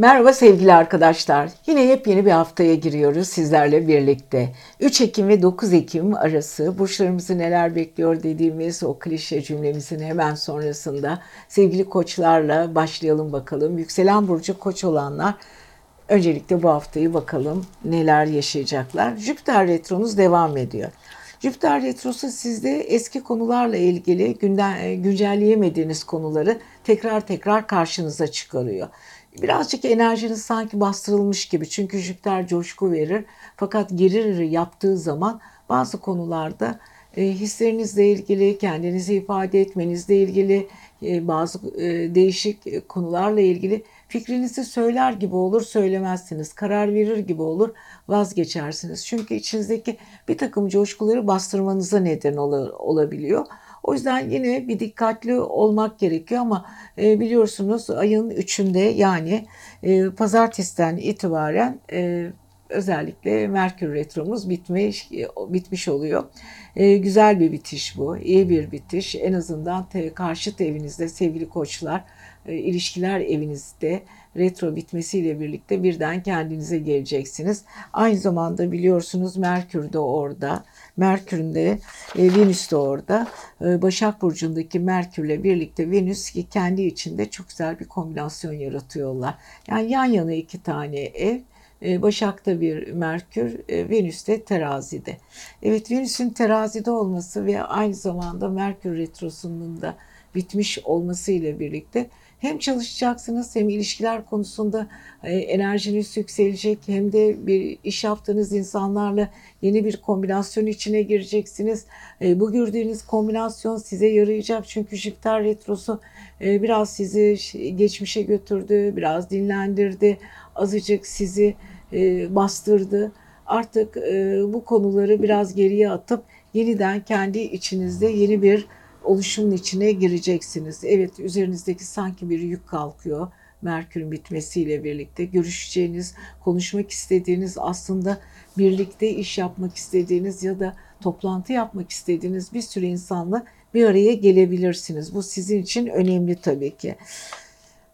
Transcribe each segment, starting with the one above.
Merhaba sevgili arkadaşlar. Yine yepyeni bir haftaya giriyoruz sizlerle birlikte. 3 Ekim ve 9 Ekim arası burçlarımızı neler bekliyor dediğimiz o klişe cümlemizin hemen sonrasında sevgili koçlarla başlayalım bakalım. Yükselen burcu koç olanlar öncelikle bu haftayı bakalım neler yaşayacaklar. Jüpiter retronuz devam ediyor. Jüpiter retrosu sizde eski konularla ilgili günden, güncelleyemediğiniz konuları tekrar tekrar karşınıza çıkarıyor. Birazcık enerjiniz sanki bastırılmış gibi. Çünkü Jüpiter coşku verir. Fakat gerir yaptığı zaman bazı konularda e, hislerinizle ilgili, kendinizi ifade etmenizle ilgili, e, bazı e, değişik konularla ilgili fikrinizi söyler gibi olur, söylemezsiniz. Karar verir gibi olur, vazgeçersiniz. Çünkü içinizdeki bir takım coşkuları bastırmanıza neden olabiliyor. O yüzden yine bir dikkatli olmak gerekiyor ama e, biliyorsunuz ayın 3'ünde yani e, pazartesiden itibaren e, özellikle Merkür Retromuz bitmiş, bitmiş oluyor. E, güzel bir bitiş bu, iyi bir bitiş. En azından te, karşıt evinizde sevgili koçlar, e, ilişkiler evinizde retro bitmesiyle birlikte birden kendinize geleceksiniz. Aynı zamanda biliyorsunuz Merkür de orada. Merkür'ün de e, Venüs de orada. E, Başak Burcu'ndaki Merkür'le birlikte Venüs ki kendi içinde çok güzel bir kombinasyon yaratıyorlar. Yani yan yana iki tane ev. E, Başak'ta bir Merkür, e, Venüs'te terazide. Evet Venüs'ün terazide olması ve aynı zamanda Merkür retrosunun da bitmiş olması ile birlikte hem çalışacaksınız hem ilişkiler konusunda e, enerjiniz yükselecek hem de bir iş yaptığınız insanlarla yeni bir kombinasyon içine gireceksiniz. E, bu gördüğünüz kombinasyon size yarayacak çünkü Jüpiter retrosu e, biraz sizi geçmişe götürdü, biraz dinlendirdi, azıcık sizi bastırdı. Artık bu konuları biraz geriye atıp yeniden kendi içinizde yeni bir oluşumun içine gireceksiniz. Evet üzerinizdeki sanki bir yük kalkıyor. Merkür'ün bitmesiyle birlikte görüşeceğiniz, konuşmak istediğiniz aslında birlikte iş yapmak istediğiniz ya da toplantı yapmak istediğiniz bir sürü insanla bir araya gelebilirsiniz. Bu sizin için önemli tabii ki.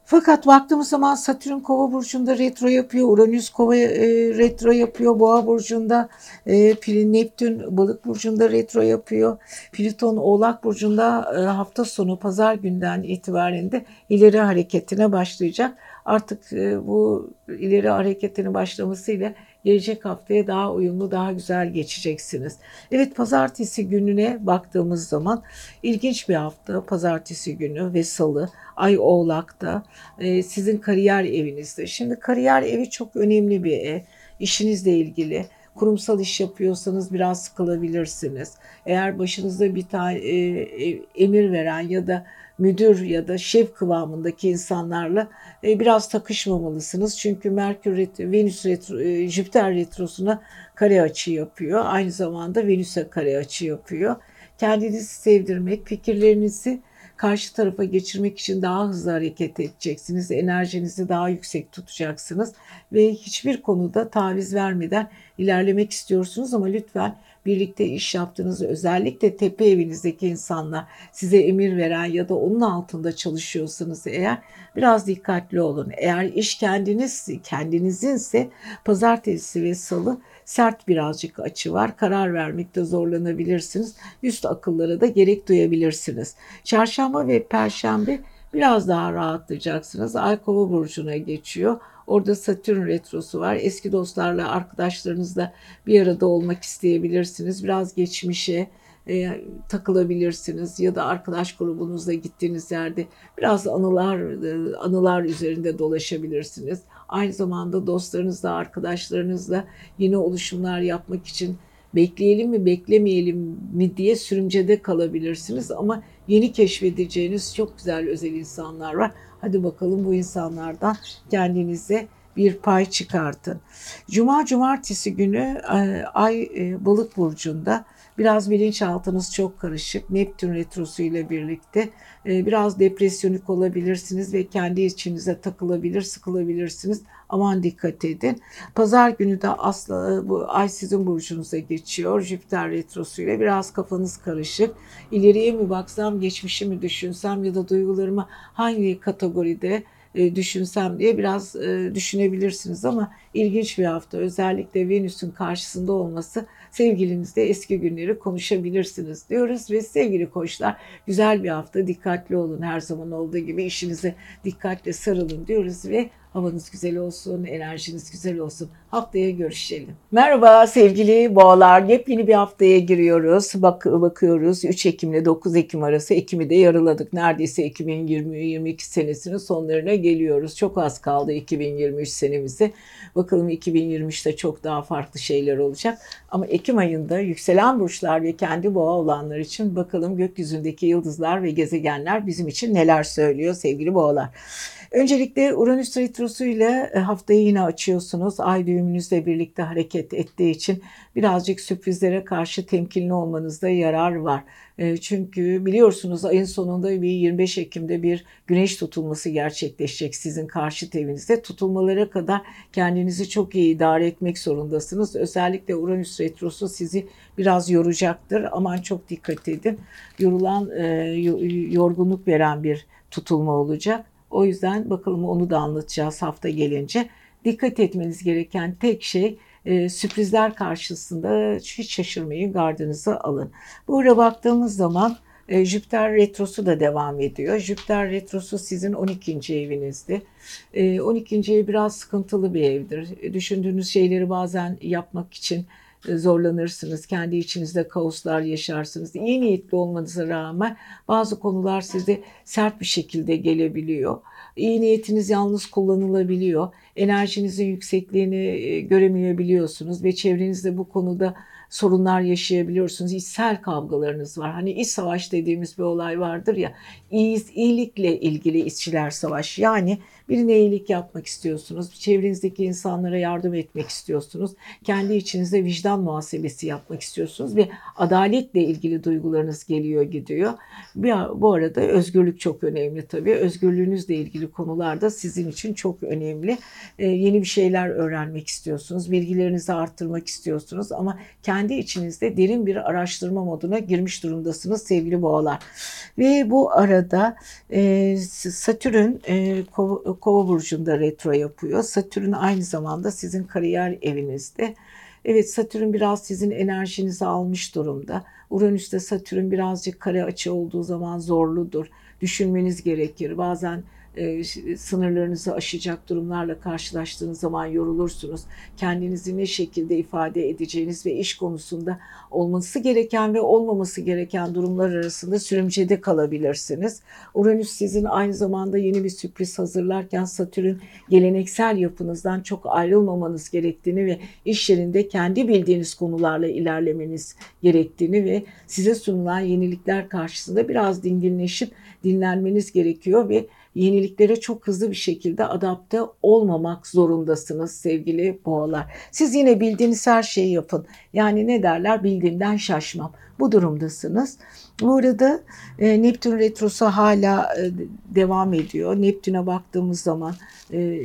Fakat baktığımız zaman Satürn Kova burcunda retro yapıyor, Uranüs Kova e, retro yapıyor, Boğa burcunda, e, Neptün Balık burcunda retro yapıyor, Plüton Oğlak burcunda e, hafta sonu pazar günden itibaren de ileri hareketine başlayacak. Artık e, bu ileri hareketinin başlamasıyla gelecek haftaya daha uyumlu, daha güzel geçeceksiniz. Evet pazartesi gününe baktığımız zaman ilginç bir hafta. Pazartesi günü ve salı Ay Oğlak'ta e, sizin kariyer evinizde. Şimdi kariyer evi çok önemli bir ev. İşinizle ilgili kurumsal iş yapıyorsanız biraz sıkılabilirsiniz. Eğer başınızda bir tane e, emir veren ya da müdür ya da şef kıvamındaki insanlarla e, biraz takışmamalısınız. Çünkü Merkür retro, Venüs retro, e, Jüpiter retrosuna kare açı yapıyor. Aynı zamanda Venüs'e kare açı yapıyor. Kendinizi sevdirmek, fikirlerinizi karşı tarafa geçirmek için daha hızlı hareket edeceksiniz. Enerjinizi daha yüksek tutacaksınız ve hiçbir konuda taviz vermeden ilerlemek istiyorsunuz ama lütfen birlikte iş yaptığınız özellikle tepe evinizdeki insanlar size emir veren ya da onun altında çalışıyorsanız eğer biraz dikkatli olun. Eğer iş kendiniz kendinizinse pazartesi ve salı sert birazcık açı var. Karar vermekte zorlanabilirsiniz. Üst akıllara da gerek duyabilirsiniz. Çarşamba ve perşembe biraz daha rahatlayacaksınız. Ay kova burcuna geçiyor. Orada Satürn retrosu var. Eski dostlarla, arkadaşlarınızla bir arada olmak isteyebilirsiniz. Biraz geçmişe e, takılabilirsiniz ya da arkadaş grubunuzla gittiğiniz yerde biraz anılar e, anılar üzerinde dolaşabilirsiniz. Aynı zamanda dostlarınızla, arkadaşlarınızla yeni oluşumlar yapmak için bekleyelim mi, beklemeyelim mi diye sürümcede kalabilirsiniz ama yeni keşfedeceğiniz çok güzel özel insanlar var. Hadi bakalım bu insanlardan kendinize bir pay çıkartın. Cuma cumartesi günü e, ay e, balık burcunda Biraz bilinçaltınız çok karışık. Neptün retrosu ile birlikte e, biraz depresyonik olabilirsiniz ve kendi içinize takılabilir, sıkılabilirsiniz. Aman dikkat edin. Pazar günü de asla bu ay sizin burcunuza geçiyor. Jüpiter retrosu ile biraz kafanız karışık. İleriye mi baksam, geçmişi mi düşünsem ya da duygularımı hangi kategoride e, düşünsem diye biraz e, düşünebilirsiniz ama ilginç bir hafta. Özellikle Venüs'ün karşısında olması sevgilinizle eski günleri konuşabilirsiniz diyoruz ve sevgili koçlar güzel bir hafta dikkatli olun her zaman olduğu gibi işinize dikkatle sarılın diyoruz ve Havanız güzel olsun, enerjiniz güzel olsun. Haftaya görüşelim. Merhaba sevgili boğalar. Yepyeni bir haftaya giriyoruz. Bak bakıyoruz 3 Ekim ile 9 Ekim arası Ekim'i de yarıladık. Neredeyse 2020-2022 senesinin sonlarına geliyoruz. Çok az kaldı 2023 senemizi. Bakalım 2023'te çok daha farklı şeyler olacak. Ama Ekim ayında yükselen burçlar ve kendi boğa olanlar için bakalım gökyüzündeki yıldızlar ve gezegenler bizim için neler söylüyor sevgili boğalar. Öncelikle Uranüs Retrosu ile e, haftayı yine açıyorsunuz. Ay düğümünüzle birlikte hareket ettiği için birazcık sürprizlere karşı temkinli olmanızda yarar var. E, çünkü biliyorsunuz ayın sonunda bir 25 Ekim'de bir güneş tutulması gerçekleşecek sizin karşı evinizde. Tutulmalara kadar kendinizi çok iyi idare etmek zorundasınız. Özellikle Uranüs Retrosu sizi biraz yoracaktır. Aman çok dikkat edin. Yorulan, e, yorgunluk veren bir tutulma olacak. O yüzden bakalım onu da anlatacağız hafta gelince. Dikkat etmeniz gereken tek şey e, sürprizler karşısında hiç şaşırmayın gardınızı alın. Burada baktığımız zaman e, Jüpiter retrosu da devam ediyor. Jüpiter retrosu sizin 12. evinizde. E, 12. ev biraz sıkıntılı bir evdir. E, düşündüğünüz şeyleri bazen yapmak için zorlanırsınız. Kendi içinizde kaoslar yaşarsınız. İyi niyetli olmanıza rağmen bazı konular size sert bir şekilde gelebiliyor. İyi niyetiniz yalnız kullanılabiliyor. Enerjinizin yüksekliğini e, göremeyebiliyorsunuz ve çevrenizde bu konuda sorunlar yaşayabiliyorsunuz. İçsel kavgalarınız var. Hani iç savaş dediğimiz bir olay vardır ya. iyilikle ilgili iççiler savaş. Yani Birine iyilik yapmak istiyorsunuz. Çevrenizdeki insanlara yardım etmek istiyorsunuz. Kendi içinizde vicdan muhasebesi yapmak istiyorsunuz ve adaletle ilgili duygularınız geliyor gidiyor. Bu arada özgürlük çok önemli tabii. Özgürlüğünüzle ilgili konularda sizin için çok önemli. Ee, yeni bir şeyler öğrenmek istiyorsunuz. Bilgilerinizi arttırmak istiyorsunuz ama kendi içinizde derin bir araştırma moduna girmiş durumdasınız sevgili boğalar. Ve bu arada e, Satürn e, burcunda retro yapıyor. Satürn aynı zamanda sizin kariyer evinizde. Evet Satürn biraz sizin enerjinizi almış durumda. Uranüs'te Satürn birazcık kare açı olduğu zaman zorludur. Düşünmeniz gerekir. Bazen e, sınırlarınızı aşacak durumlarla karşılaştığınız zaman yorulursunuz. Kendinizi ne şekilde ifade edeceğiniz ve iş konusunda olması gereken ve olmaması gereken durumlar arasında sürümcede kalabilirsiniz. Uranüs sizin aynı zamanda yeni bir sürpriz hazırlarken Satürn geleneksel yapınızdan çok ayrılmamanız gerektiğini ve iş yerinde kendi bildiğiniz konularla ilerlemeniz gerektiğini ve size sunulan yenilikler karşısında biraz dinginleşip dinlenmeniz gerekiyor ve yeniliklere çok hızlı bir şekilde adapte olmamak zorundasınız sevgili boğalar. Siz yine bildiğiniz her şeyi yapın. Yani ne derler bildiğimden şaşmam. Bu durumdasınız. Bu arada e, Neptün retrosu hala e, devam ediyor. Neptün'e baktığımız zaman e,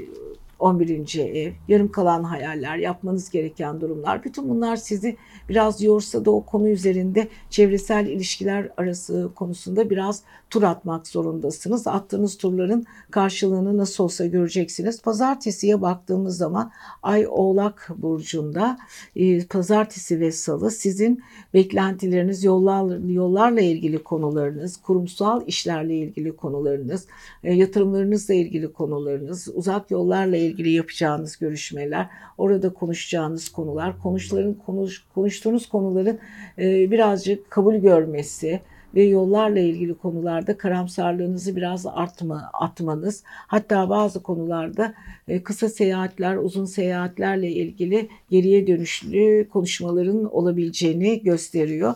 11. ev, yarım kalan hayaller, yapmanız gereken durumlar. Bütün bunlar sizi biraz yorsa da o konu üzerinde çevresel ilişkiler arası konusunda biraz tur atmak zorundasınız. Attığınız turların karşılığını nasıl olsa göreceksiniz. Pazartesiye baktığımız zaman Ay Oğlak Burcu'nda e, pazartesi ve salı sizin beklentileriniz, yollar, yollarla ilgili konularınız, kurumsal işlerle ilgili konularınız, e, yatırımlarınızla ilgili konularınız, uzak yollarla ilgili yapacağınız görüşmeler, orada konuşacağınız konular, konuşların konuş, konuştuğunuz konuların e, birazcık kabul görmesi, ve yollarla ilgili konularda karamsarlığınızı biraz artma, atmanız hatta bazı konularda e, kısa seyahatler, uzun seyahatlerle ilgili geriye dönüşlü konuşmaların olabileceğini gösteriyor.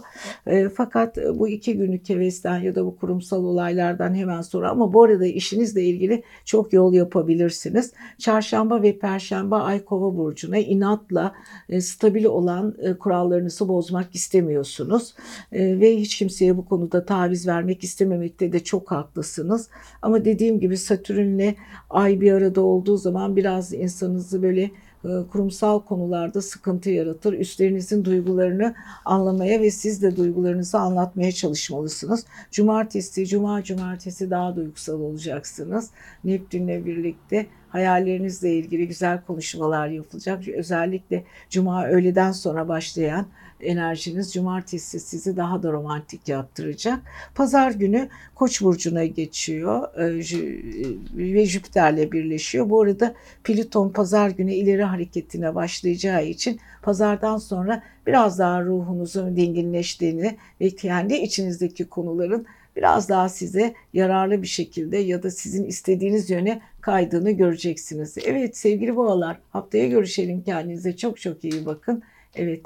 E, fakat bu iki günlük hevesten ya da bu kurumsal olaylardan hemen sonra ama bu arada işinizle ilgili çok yol yapabilirsiniz. Çarşamba ve Perşembe Ay Kova burcuna inatla e, stabil olan kurallarınızı bozmak istemiyorsunuz ve hiç kimseye bu konu konuda taviz vermek istememekte de çok haklısınız. Ama dediğim gibi Satürn'le Ay bir arada olduğu zaman biraz insanınızı böyle e, kurumsal konularda sıkıntı yaratır. Üstlerinizin duygularını anlamaya ve siz de duygularınızı anlatmaya çalışmalısınız. Cumartesi, cuma cumartesi daha duygusal olacaksınız. Neptünle birlikte hayallerinizle ilgili güzel konuşmalar yapılacak. Özellikle cuma öğleden sonra başlayan enerjiniz cumartesi sizi daha da romantik yaptıracak. Pazar günü Koç burcuna geçiyor e, ve Jüpiter'le birleşiyor. Bu arada Plüton pazar günü ileri hareketine başlayacağı için pazardan sonra biraz daha ruhunuzun dinginleştiğini ve kendi içinizdeki konuların biraz daha size yararlı bir şekilde ya da sizin istediğiniz yöne kaydığını göreceksiniz. Evet sevgili boğalar haftaya görüşelim kendinize çok çok iyi bakın. Evet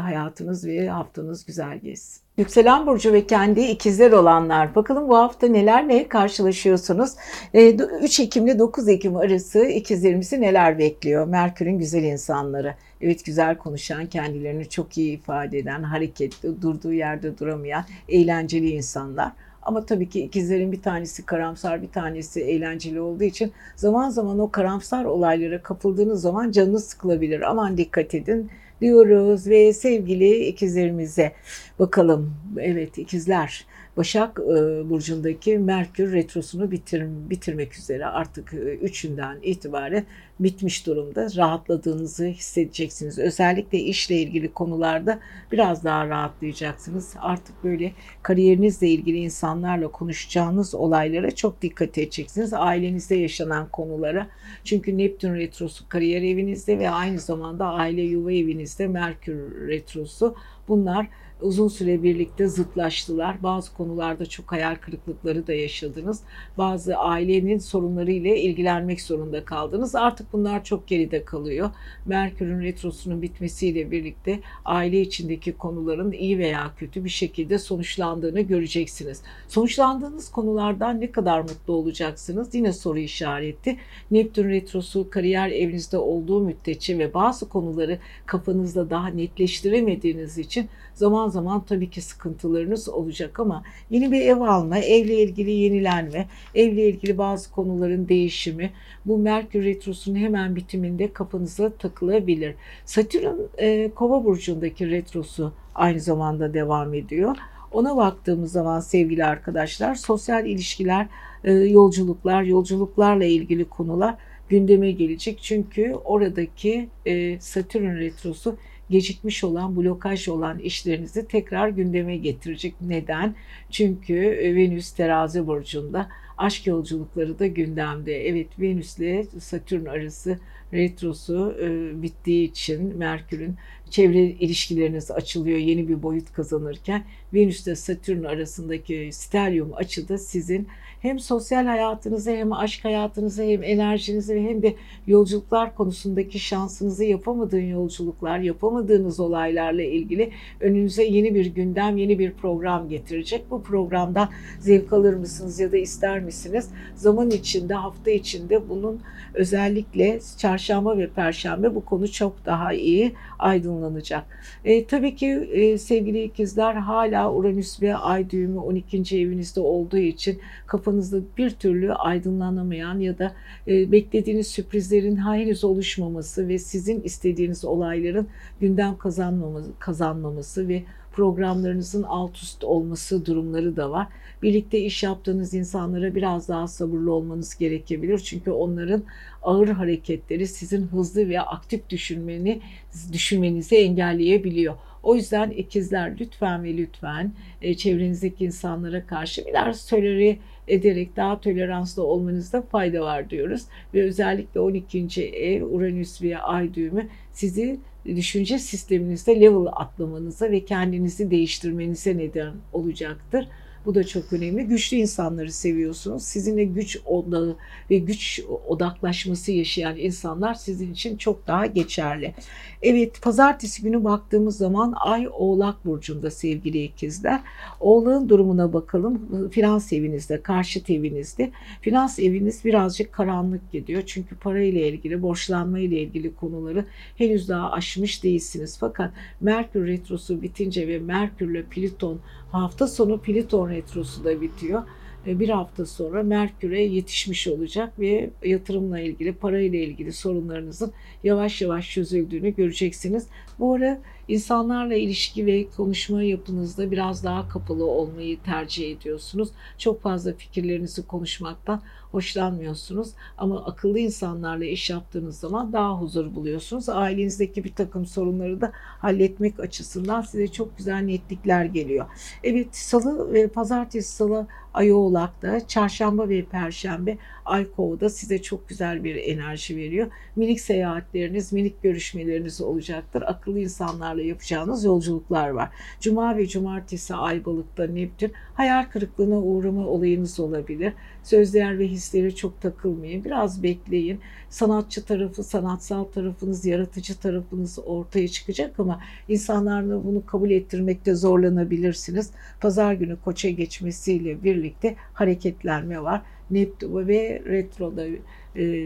hayatınız ve haftanız güzel geçsin. Yükselen burcu ve kendi ikizler olanlar. Bakalım bu hafta neler ne karşılaşıyorsunuz? 3 e, Ekim ile 9 Ekim arası ikizlerimizi neler bekliyor? Merkür'ün güzel insanları. Evet güzel konuşan, kendilerini çok iyi ifade eden, hareketli, durduğu yerde duramayan, eğlenceli insanlar. Ama tabii ki ikizlerin bir tanesi karamsar, bir tanesi eğlenceli olduğu için zaman zaman o karamsar olaylara kapıldığınız zaman canınız sıkılabilir. Aman dikkat edin diyoruz ve sevgili ikizlerimize bakalım. Evet ikizler Başak e, Burcu'ndaki Merkür Retrosu'nu bitir, bitirmek üzere artık e, üçünden itibaren bitmiş durumda. Rahatladığınızı hissedeceksiniz. Özellikle işle ilgili konularda biraz daha rahatlayacaksınız. Artık böyle kariyerinizle ilgili insanlarla konuşacağınız olaylara çok dikkat edeceksiniz. Ailenizde yaşanan konulara. Çünkü Neptün Retrosu kariyer evinizde ve aynı zamanda aile yuva evinizde Merkür Retrosu. Bunlar uzun süre birlikte zıtlaştılar. Bazı konularda çok hayal kırıklıkları da yaşadınız. Bazı ailenin sorunları ile ilgilenmek zorunda kaldınız. Artık bunlar çok geride kalıyor. Merkür'ün retrosunun bitmesiyle birlikte aile içindeki konuların iyi veya kötü bir şekilde sonuçlandığını göreceksiniz. Sonuçlandığınız konulardan ne kadar mutlu olacaksınız? Yine soru işareti. Neptün retrosu kariyer evinizde olduğu müddetçe ve bazı konuları kafanızda daha netleştiremediğiniz için zaman zaman tabii ki sıkıntılarınız olacak ama yeni bir ev alma, evle ilgili yenilenme, evle ilgili bazı konuların değişimi bu Merkür Retrosu'nun hemen bitiminde kafanıza takılabilir. Satürn e, Kova burcundaki retrosu aynı zamanda devam ediyor. Ona baktığımız zaman sevgili arkadaşlar sosyal ilişkiler, e, yolculuklar, yolculuklarla ilgili konular gündeme gelecek. Çünkü oradaki e, Satürn retrosu gecikmiş olan, blokaj olan işlerinizi tekrar gündeme getirecek. Neden? Çünkü e, Venüs terazi burcunda aşk yolculukları da gündemde. Evet Venüs ile Satürn arası retrosu e, bittiği için Merkür'ün çevre ilişkileriniz açılıyor yeni bir boyut kazanırken Venüs ile Satürn arasındaki stelyum açıda sizin hem sosyal hayatınızı hem aşk hayatınızı hem enerjinizi hem de yolculuklar konusundaki şansınızı yapamadığın yolculuklar, yapamadığınız olaylarla ilgili önünüze yeni bir gündem, yeni bir program getirecek. Bu programdan zevk alır mısınız ya da ister misiniz? Zaman içinde, hafta içinde bunun özellikle çarşamba ve perşembe bu konu çok daha iyi aydınlanacak. E, tabii ki e, sevgili ikizler hala Uranüs ve Ay düğümü 12. evinizde olduğu için kafanızda bir türlü aydınlanamayan ya da e, beklediğiniz sürprizlerin henüz oluşmaması ve sizin istediğiniz olayların gündem kazanmaması, kazanmaması ve programlarınızın alt üst olması durumları da var. Birlikte iş yaptığınız insanlara biraz daha sabırlı olmanız gerekebilir. Çünkü onların ağır hareketleri sizin hızlı ve aktif düşünmeni, düşünmenizi engelleyebiliyor. O yüzden ikizler lütfen ve lütfen e, çevrenizdeki insanlara karşı biraz tolere ederek daha toleranslı olmanızda fayda var diyoruz. Ve özellikle 12. ev Uranüs ve Ay düğümü sizi düşünce sisteminizde level atlamanıza ve kendinizi değiştirmenize neden olacaktır. Bu da çok önemli. Güçlü insanları seviyorsunuz. Sizinle güç odağı ve güç odaklaşması yaşayan insanlar sizin için çok daha geçerli. Evet pazartesi günü baktığımız zaman Ay Oğlak Burcu'nda sevgili ikizler. Oğlağın durumuna bakalım. Finans evinizde, karşıt evinizde. Finans eviniz birazcık karanlık gidiyor. Çünkü parayla ilgili, borçlanma ile ilgili konuları henüz daha aşmış değilsiniz. Fakat Merkür Retrosu bitince ve Merkür ile Plüton hafta sonu Plüton Retrosu da bitiyor bir hafta sonra Merkür'e yetişmiş olacak ve yatırımla ilgili, parayla ilgili sorunlarınızın yavaş yavaş çözüldüğünü göreceksiniz. Bu ara insanlarla ilişki ve konuşma yapınızda biraz daha kapalı olmayı tercih ediyorsunuz. Çok fazla fikirlerinizi konuşmaktan hoşlanmıyorsunuz ama akıllı insanlarla iş yaptığınız zaman daha huzur buluyorsunuz. Ailenizdeki bir takım sorunları da halletmek açısından size çok güzel netlikler geliyor. Evet salı ve pazartesi salı Ay Oğlak'ta, çarşamba ve perşembe Ay Kova'da size çok güzel bir enerji veriyor. Minik seyahatleriniz, minik görüşmeleriniz olacaktır. Akıllı insanlarla yapacağınız yolculuklar var. Cuma ve cumartesi Ay Balık'ta Neptün hayal kırıklığına uğrama olayınız olabilir. Sözler ve hisleri çok takılmayın. Biraz bekleyin. Sanatçı tarafı, sanatsal tarafınız, yaratıcı tarafınız ortaya çıkacak ama insanlarla bunu kabul ettirmekte zorlanabilirsiniz. Pazar günü koça geçmesiyle birlikte hareketlenme var. Neptün ve retroda e,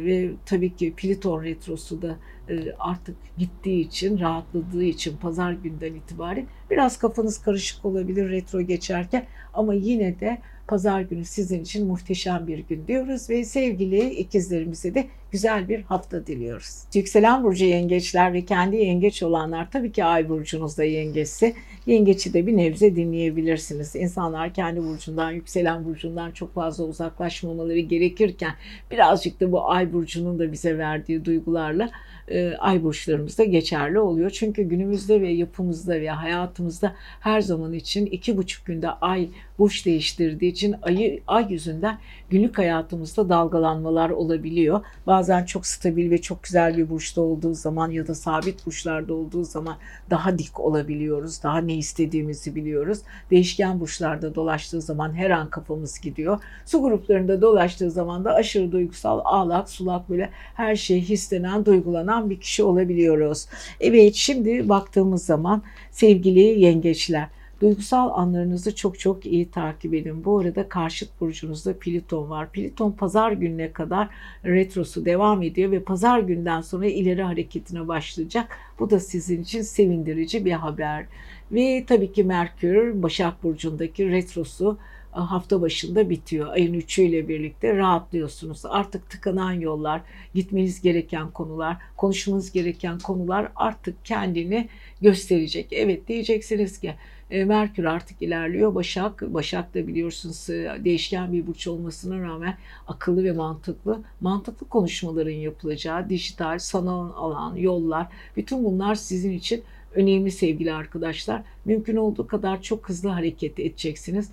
ve tabii ki Pliton retrosu da e, artık gittiği için, rahatladığı için pazar günden itibaren biraz kafanız karışık olabilir retro geçerken. Ama yine de pazar günü sizin için muhteşem bir gün diyoruz ve sevgili ikizlerimize de güzel bir hafta diliyoruz. Yükselen burcu yengeçler ve kendi yengeç olanlar tabii ki ay burcunuzda yengeçse yengeçi de bir nebze dinleyebilirsiniz. İnsanlar kendi burcundan, yükselen burcundan çok fazla uzaklaşmamaları gerekirken birazcık da bu ay burcunun da bize verdiği duygularla e, ay burçlarımızda geçerli oluyor. Çünkü günümüzde ve yapımızda ve hayatımızda her zaman için iki buçuk günde ay burç değiştirdiği için ayı, ay yüzünden günlük hayatımızda dalgalanmalar olabiliyor. Bazen çok stabil ve çok güzel bir burçta olduğu zaman ya da sabit burçlarda olduğu zaman daha dik olabiliyoruz. Daha ne istediğimizi biliyoruz. Değişken burçlarda dolaştığı zaman her an kafamız gidiyor. Su gruplarında dolaştığı zaman da aşırı duygusal, ağlak, sulak böyle her şey hislenen, duygulanan bir kişi olabiliyoruz. Evet şimdi baktığımız zaman sevgili yengeçler Duygusal anlarınızı çok çok iyi takip edin. Bu arada karşıt burcunuzda Pliton var. Pliton pazar gününe kadar retrosu devam ediyor ve pazar günden sonra ileri hareketine başlayacak. Bu da sizin için sevindirici bir haber. Ve tabii ki Merkür Başak Burcu'ndaki retrosu e, hafta başında bitiyor. Ayın 3'ü ile birlikte rahatlıyorsunuz. Artık tıkanan yollar, gitmeniz gereken konular, konuşmanız gereken konular artık kendini gösterecek. Evet diyeceksiniz ki Merkür artık ilerliyor. Başak, Başak da biliyorsunuz e, değişken bir burç olmasına rağmen akıllı ve mantıklı, mantıklı konuşmaların yapılacağı dijital, sanal alan, yollar, bütün bunlar sizin için önemli sevgili arkadaşlar. Mümkün olduğu kadar çok hızlı hareket edeceksiniz.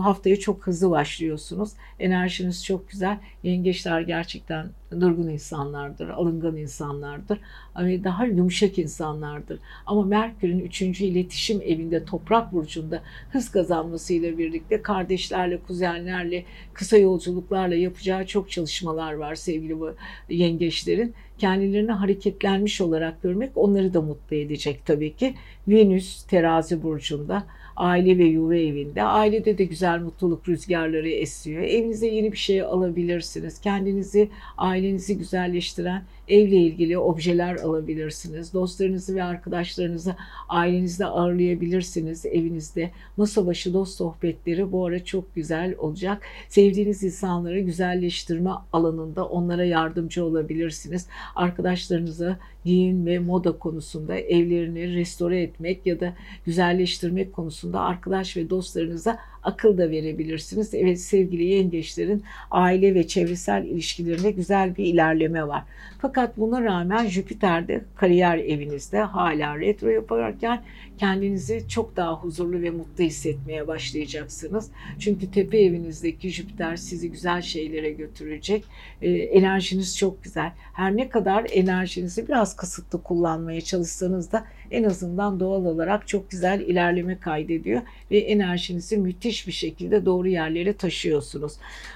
Haftaya çok hızlı başlıyorsunuz. Enerjiniz çok güzel. Yengeçler gerçekten durgun insanlardır, alıngan insanlardır. Hani daha yumuşak insanlardır. Ama Merkür'ün 3. iletişim evinde toprak burcunda hız kazanmasıyla birlikte kardeşlerle, kuzenlerle, kısa yolculuklarla yapacağı çok çalışmalar var sevgili yengeçlerin. Kendilerini hareketlenmiş olarak görmek onları da mutlu edecek tabii ki. Venüs terazi burcunda aile ve yuva evinde. Ailede de güzel mutluluk rüzgarları esiyor. Evinize yeni bir şey alabilirsiniz. Kendinizi, ailenizi güzelleştiren evle ilgili objeler alabilirsiniz. Dostlarınızı ve arkadaşlarınızı ailenizde ağırlayabilirsiniz evinizde. Masa başı dost sohbetleri bu ara çok güzel olacak. Sevdiğiniz insanları güzelleştirme alanında onlara yardımcı olabilirsiniz. Arkadaşlarınıza giyin ve moda konusunda evlerini restore etmek ya da güzelleştirmek konusunda arkadaş ve dostlarınıza akıl da verebilirsiniz. Evet sevgili yengeçlerin aile ve çevresel ilişkilerinde güzel bir ilerleme var. Fakat buna rağmen Jüpiter de kariyer evinizde hala retro yaparken kendinizi çok daha huzurlu ve mutlu hissetmeye başlayacaksınız. Çünkü tepe evinizdeki Jüpiter sizi güzel şeylere götürecek. Ee, enerjiniz çok güzel. Her ne kadar enerjinizi biraz kısıtlı kullanmaya çalışsanız da en azından doğal olarak çok güzel ilerleme kaydediyor ve enerjinizi müthiş bir şekilde doğru yerlere taşıyorsunuz.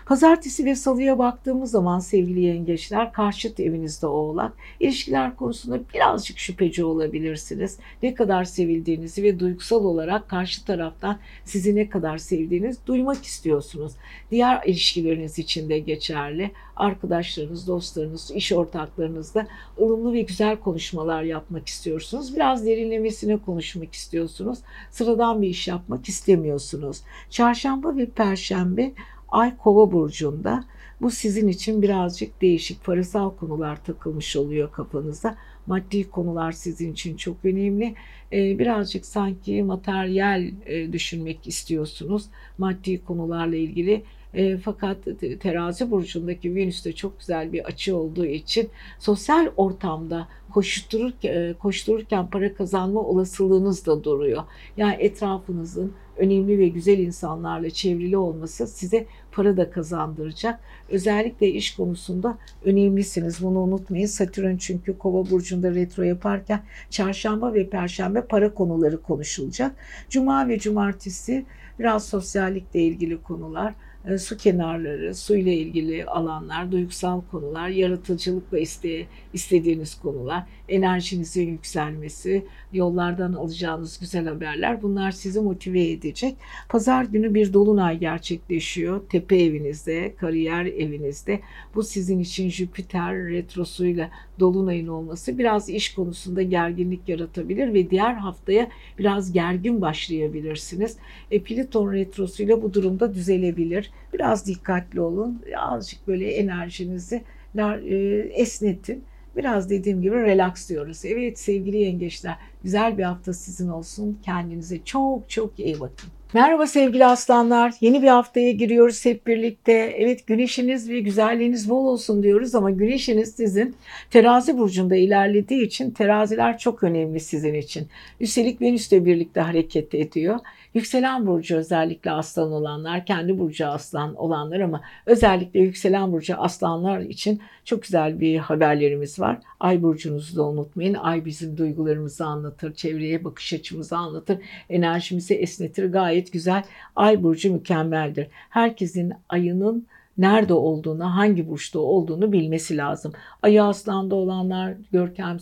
Pazartesi ve salıya baktığımız zaman sevgili yengeçler karşıt evinizde oğlak. İlişkiler konusunda birazcık şüpheci olabilirsiniz. Ne kadar sevildiğinizi ve duygusal olarak karşı taraftan sizi ne kadar sevdiğiniz duymak istiyorsunuz. Diğer ilişkileriniz için de geçerli arkadaşlarınız, dostlarınız, iş ortaklarınızla ılımlı ve güzel konuşmalar yapmak istiyorsunuz. Biraz derinlemesine konuşmak istiyorsunuz. Sıradan bir iş yapmak istemiyorsunuz. Çarşamba ve perşembe Ay Kova burcunda. Bu sizin için birazcık değişik parasal konular takılmış oluyor kafanıza. Maddi konular sizin için çok önemli. Ee, birazcık sanki materyal e, düşünmek istiyorsunuz. Maddi konularla ilgili e, fakat terazi burcundaki Venüs'te çok güzel bir açı olduğu için sosyal ortamda koştururken, e, koştururken para kazanma olasılığınız da duruyor. Yani etrafınızın önemli ve güzel insanlarla çevrili olması size para da kazandıracak. Özellikle iş konusunda önemlisiniz. Bunu unutmayın. Satürn çünkü Kova burcunda retro yaparken çarşamba ve perşembe para konuları konuşulacak. Cuma ve cumartesi biraz sosyallikle ilgili konular e, su kenarları, su ile ilgili alanlar, duygusal konular, yaratıcılıkla iste, istediğiniz konular, enerjinizin yükselmesi, yollardan alacağınız güzel haberler bunlar sizi motive edecek. Pazar günü bir dolunay gerçekleşiyor. Tepe evinizde, kariyer evinizde. Bu sizin için Jüpiter retrosuyla dolunayın olması biraz iş konusunda gerginlik yaratabilir ve diğer haftaya biraz gergin başlayabilirsiniz. E, Plüton retrosuyla bu durumda düzelebilir. Biraz dikkatli olun. Azıcık böyle enerjinizi e, esnetin. Biraz dediğim gibi relax diyoruz. Evet sevgili yengeçler güzel bir hafta sizin olsun. Kendinize çok çok iyi bakın. Merhaba sevgili aslanlar. Yeni bir haftaya giriyoruz hep birlikte. Evet güneşiniz ve güzelliğiniz bol olsun diyoruz ama güneşiniz sizin terazi burcunda ilerlediği için teraziler çok önemli sizin için. Üstelik Venüs de birlikte hareket ediyor. Yükselen burcu özellikle aslan olanlar, kendi burcu aslan olanlar ama özellikle yükselen burcu aslanlar için çok güzel bir haberlerimiz var. Ay burcunuzu da unutmayın. Ay bizim duygularımızı anlatır, çevreye bakış açımızı anlatır, enerjimizi esnetir. Gayet güzel. Ay burcu mükemmeldir. Herkesin ayının nerede olduğunu, hangi burçta olduğunu bilmesi lazım. Ayı aslanda olanlar görkem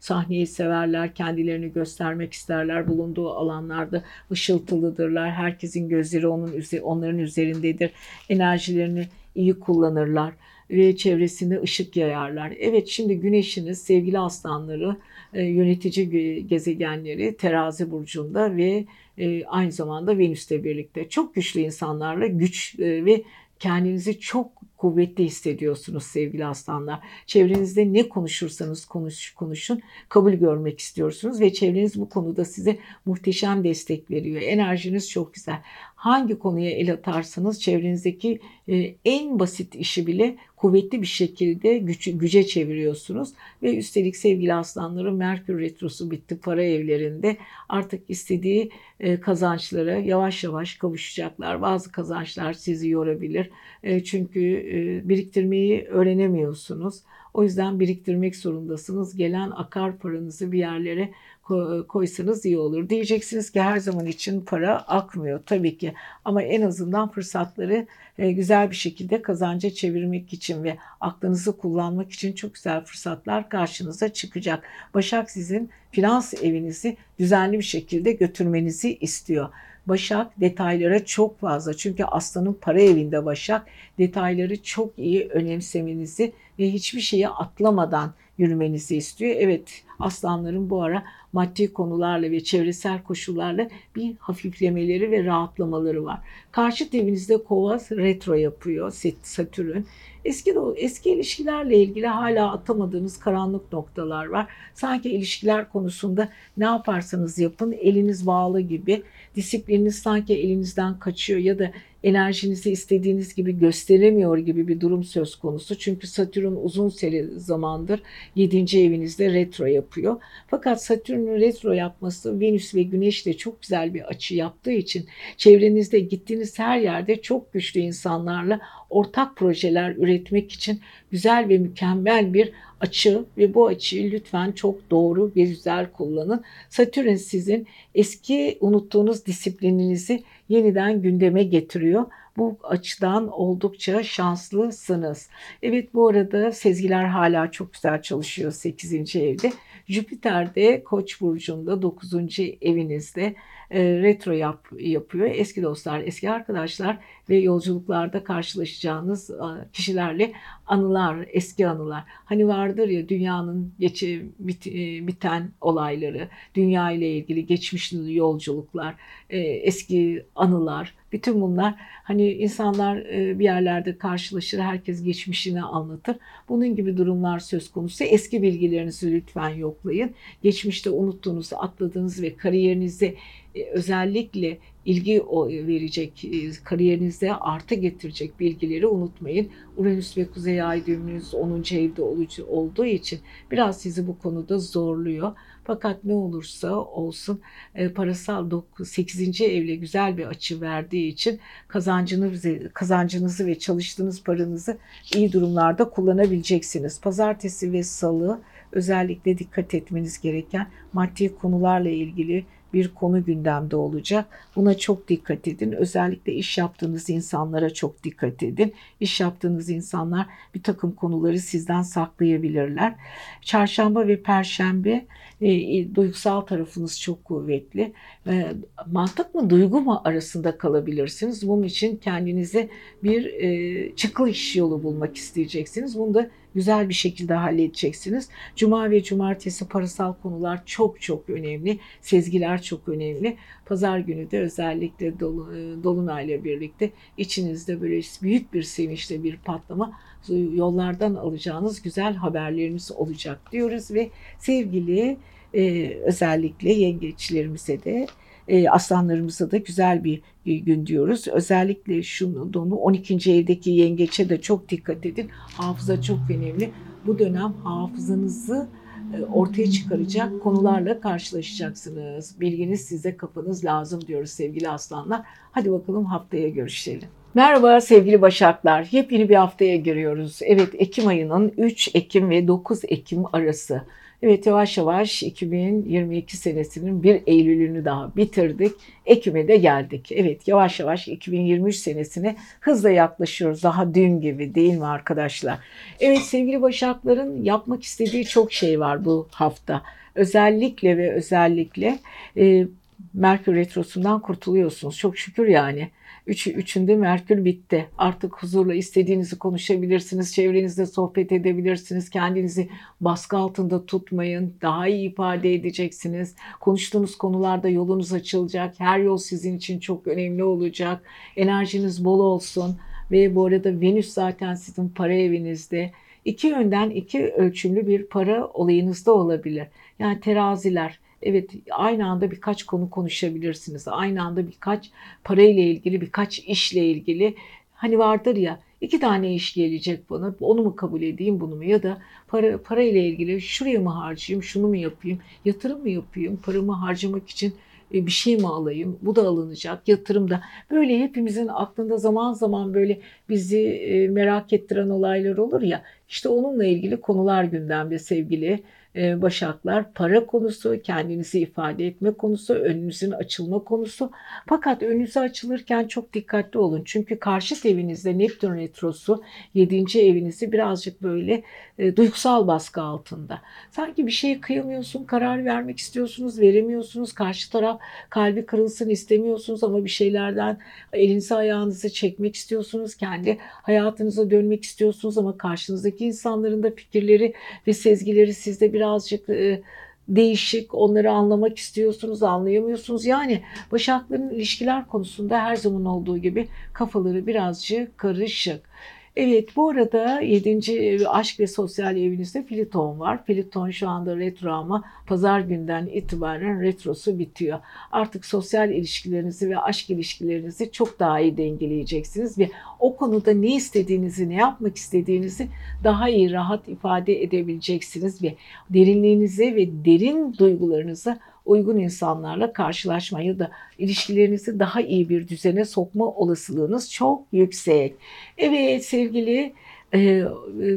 sahneyi severler, kendilerini göstermek isterler. Bulunduğu alanlarda ışıltılıdırlar. Herkesin gözleri onun onların üzerindedir. Enerjilerini iyi kullanırlar ve çevresinde ışık yayarlar. Evet şimdi güneşiniz sevgili aslanları yönetici gezegenleri terazi burcunda ve ıı, aynı zamanda Venüs'te birlikte çok güçlü insanlarla güç ve kendinizi çok kuvvetli hissediyorsunuz sevgili aslanlar. Çevrenizde ne konuşursanız konuş, konuşun kabul görmek istiyorsunuz ve çevreniz bu konuda size muhteşem destek veriyor. Enerjiniz çok güzel. Hangi konuya el atarsanız çevrenizdeki e, en basit işi bile kuvvetli bir şekilde güç, güce çeviriyorsunuz. Ve üstelik sevgili aslanların Merkür Retrosu bitti para evlerinde. Artık istediği e, kazançlara yavaş yavaş kavuşacaklar. Bazı kazançlar sizi yorabilir. E, çünkü biriktirmeyi öğrenemiyorsunuz. O yüzden biriktirmek zorundasınız. Gelen akar paranızı bir yerlere koysanız iyi olur. Diyeceksiniz ki her zaman için para akmıyor tabii ki ama en azından fırsatları e, güzel bir şekilde kazanca çevirmek için ve aklınızı kullanmak için çok güzel fırsatlar karşınıza çıkacak. Başak sizin finans evinizi düzenli bir şekilde götürmenizi istiyor. Başak detaylara çok fazla çünkü aslanın para evinde Başak detayları çok iyi önemsemenizi ve hiçbir şeyi atlamadan yürümenizi istiyor. Evet aslanların bu ara maddi konularla ve çevresel koşullarla bir hafiflemeleri ve rahatlamaları var. Karşı evinizde kova retro yapıyor Satürn. Eski eski ilişkilerle ilgili hala atamadığınız karanlık noktalar var. Sanki ilişkiler konusunda ne yaparsanız yapın eliniz bağlı gibi disiplininiz sanki elinizden kaçıyor ya da enerjinizi istediğiniz gibi gösteremiyor gibi bir durum söz konusu. Çünkü Satürn uzun seri zamandır 7. evinizde retro yapıyor. Fakat Satürn'ün retro yapması Venüs ve Güneş de çok güzel bir açı yaptığı için çevrenizde gittiğiniz her yerde çok güçlü insanlarla ortak projeler üretmek için güzel ve mükemmel bir açı ve bu açıyı lütfen çok doğru ve güzel kullanın. Satürn sizin eski unuttuğunuz disiplininizi yeniden gündeme getiriyor. Bu açıdan oldukça şanslısınız. Evet bu arada sezgiler hala çok güzel çalışıyor 8. evde. Jüpiter de Koç burcunda 9. evinizde e, retro yap, yapıyor. Eski dostlar, eski arkadaşlar ve yolculuklarda karşılaşacağınız kişilerle anılar, eski anılar. Hani vardır ya dünyanın geçi, bit, e, biten olayları, dünya ile ilgili geçmiş yolculuklar, e, eski anılar Bütün bunlar hani insanlar e, bir yerlerde karşılaşır, herkes geçmişini anlatır. Bunun gibi durumlar söz konusu. Eski bilgilerinizi lütfen yoklayın. Geçmişte unuttuğunuz, atladığınız ve kariyerinizde e, özellikle ilgi verecek, e, kariyerinizde artı getirecek bilgileri unutmayın. Uranüs ve Kuzey Ay düğümünüz 10. evde olduğu için biraz sizi bu konuda zorluyor. Fakat ne olursa olsun e, parasal 8. evle güzel bir açı verdiği için kazancınızı, kazancınızı ve çalıştığınız paranızı iyi durumlarda kullanabileceksiniz. Pazartesi ve salı özellikle dikkat etmeniz gereken maddi konularla ilgili bir konu gündemde olacak. Buna çok dikkat edin. Özellikle iş yaptığınız insanlara çok dikkat edin. İş yaptığınız insanlar bir takım konuları sizden saklayabilirler. Çarşamba ve perşembe e, duygusal tarafınız çok kuvvetli. E, mantık mı duygu mu arasında kalabilirsiniz. Bunun için kendinize bir e, çıkış yolu bulmak isteyeceksiniz. Bunu da güzel bir şekilde halledeceksiniz. Cuma ve cumartesi parasal konular çok çok önemli. Sezgiler çok önemli. Pazar günü de özellikle e, Dolunay'la birlikte içinizde böyle büyük bir sevinçle bir patlama yollardan alacağınız güzel haberleriniz olacak diyoruz ve sevgili e, özellikle yengeçlerimize de e, aslanlarımıza da güzel bir gün diyoruz. Özellikle şunu donu 12. evdeki yengeçe de çok dikkat edin. Hafıza çok önemli. Bu dönem hafızanızı e, ortaya çıkaracak konularla karşılaşacaksınız. Bilginiz size kafanız lazım diyoruz sevgili aslanlar. Hadi bakalım haftaya görüşelim. Merhaba sevgili Başaklar. Yepyeni bir haftaya giriyoruz. Evet Ekim ayının 3 Ekim ve 9 Ekim arası. Evet yavaş yavaş 2022 senesinin 1 Eylül'ünü daha bitirdik. Ekim'e de geldik. Evet yavaş yavaş 2023 senesine hızla yaklaşıyoruz. Daha dün gibi değil mi arkadaşlar? Evet sevgili Başakların yapmak istediği çok şey var bu hafta. Özellikle ve özellikle e, Merkür Retrosu'ndan kurtuluyorsunuz. Çok şükür yani. Üç, üçünde Merkür bitti. Artık huzurla istediğinizi konuşabilirsiniz. Çevrenizde sohbet edebilirsiniz. Kendinizi baskı altında tutmayın. Daha iyi ifade edeceksiniz. Konuştuğunuz konularda yolunuz açılacak. Her yol sizin için çok önemli olacak. Enerjiniz bol olsun. Ve bu arada Venüs zaten sizin para evinizde. İki yönden iki ölçümlü bir para olayınızda olabilir. Yani teraziler Evet aynı anda birkaç konu konuşabilirsiniz. Aynı anda birkaç parayla ilgili, birkaç işle ilgili. Hani vardır ya iki tane iş gelecek bana. Onu mu kabul edeyim bunu mu? Ya da para, para ile ilgili şuraya mı harcayayım, şunu mu yapayım, yatırım mı yapayım, paramı harcamak için e, bir şey mi alayım? Bu da alınacak. Yatırım da. Böyle hepimizin aklında zaman zaman böyle bizi e, merak ettiren olaylar olur ya. İşte onunla ilgili konular gündemde sevgili başaklar para konusu, kendinizi ifade etme konusu, önünüzün açılma konusu. Fakat önünüze açılırken çok dikkatli olun. Çünkü karşıt evinizde Neptün retrosu 7. evinizi birazcık böyle e, duygusal baskı altında. Sanki bir şeye kıyamıyorsun, karar vermek istiyorsunuz, veremiyorsunuz. Karşı taraf kalbi kırılsın istemiyorsunuz ama bir şeylerden elinizi ayağınızı çekmek istiyorsunuz. Kendi hayatınıza dönmek istiyorsunuz ama karşınızdaki insanların da fikirleri ve sezgileri sizde birazcık e, değişik, onları anlamak istiyorsunuz, anlayamıyorsunuz. Yani Başakların ilişkiler konusunda her zaman olduğu gibi kafaları birazcık karışık. Evet bu arada 7. aşk ve sosyal evinizde Pliton var. Pliton şu anda retro ama pazar günden itibaren retrosu bitiyor. Artık sosyal ilişkilerinizi ve aşk ilişkilerinizi çok daha iyi dengeleyeceksiniz ve o konuda ne istediğinizi, ne yapmak istediğinizi daha iyi rahat ifade edebileceksiniz ve derinliğinize ve derin duygularınızı uygun insanlarla karşılaşmayı da ilişkilerinizi daha iyi bir düzene sokma olasılığınız çok yüksek. Evet sevgili e,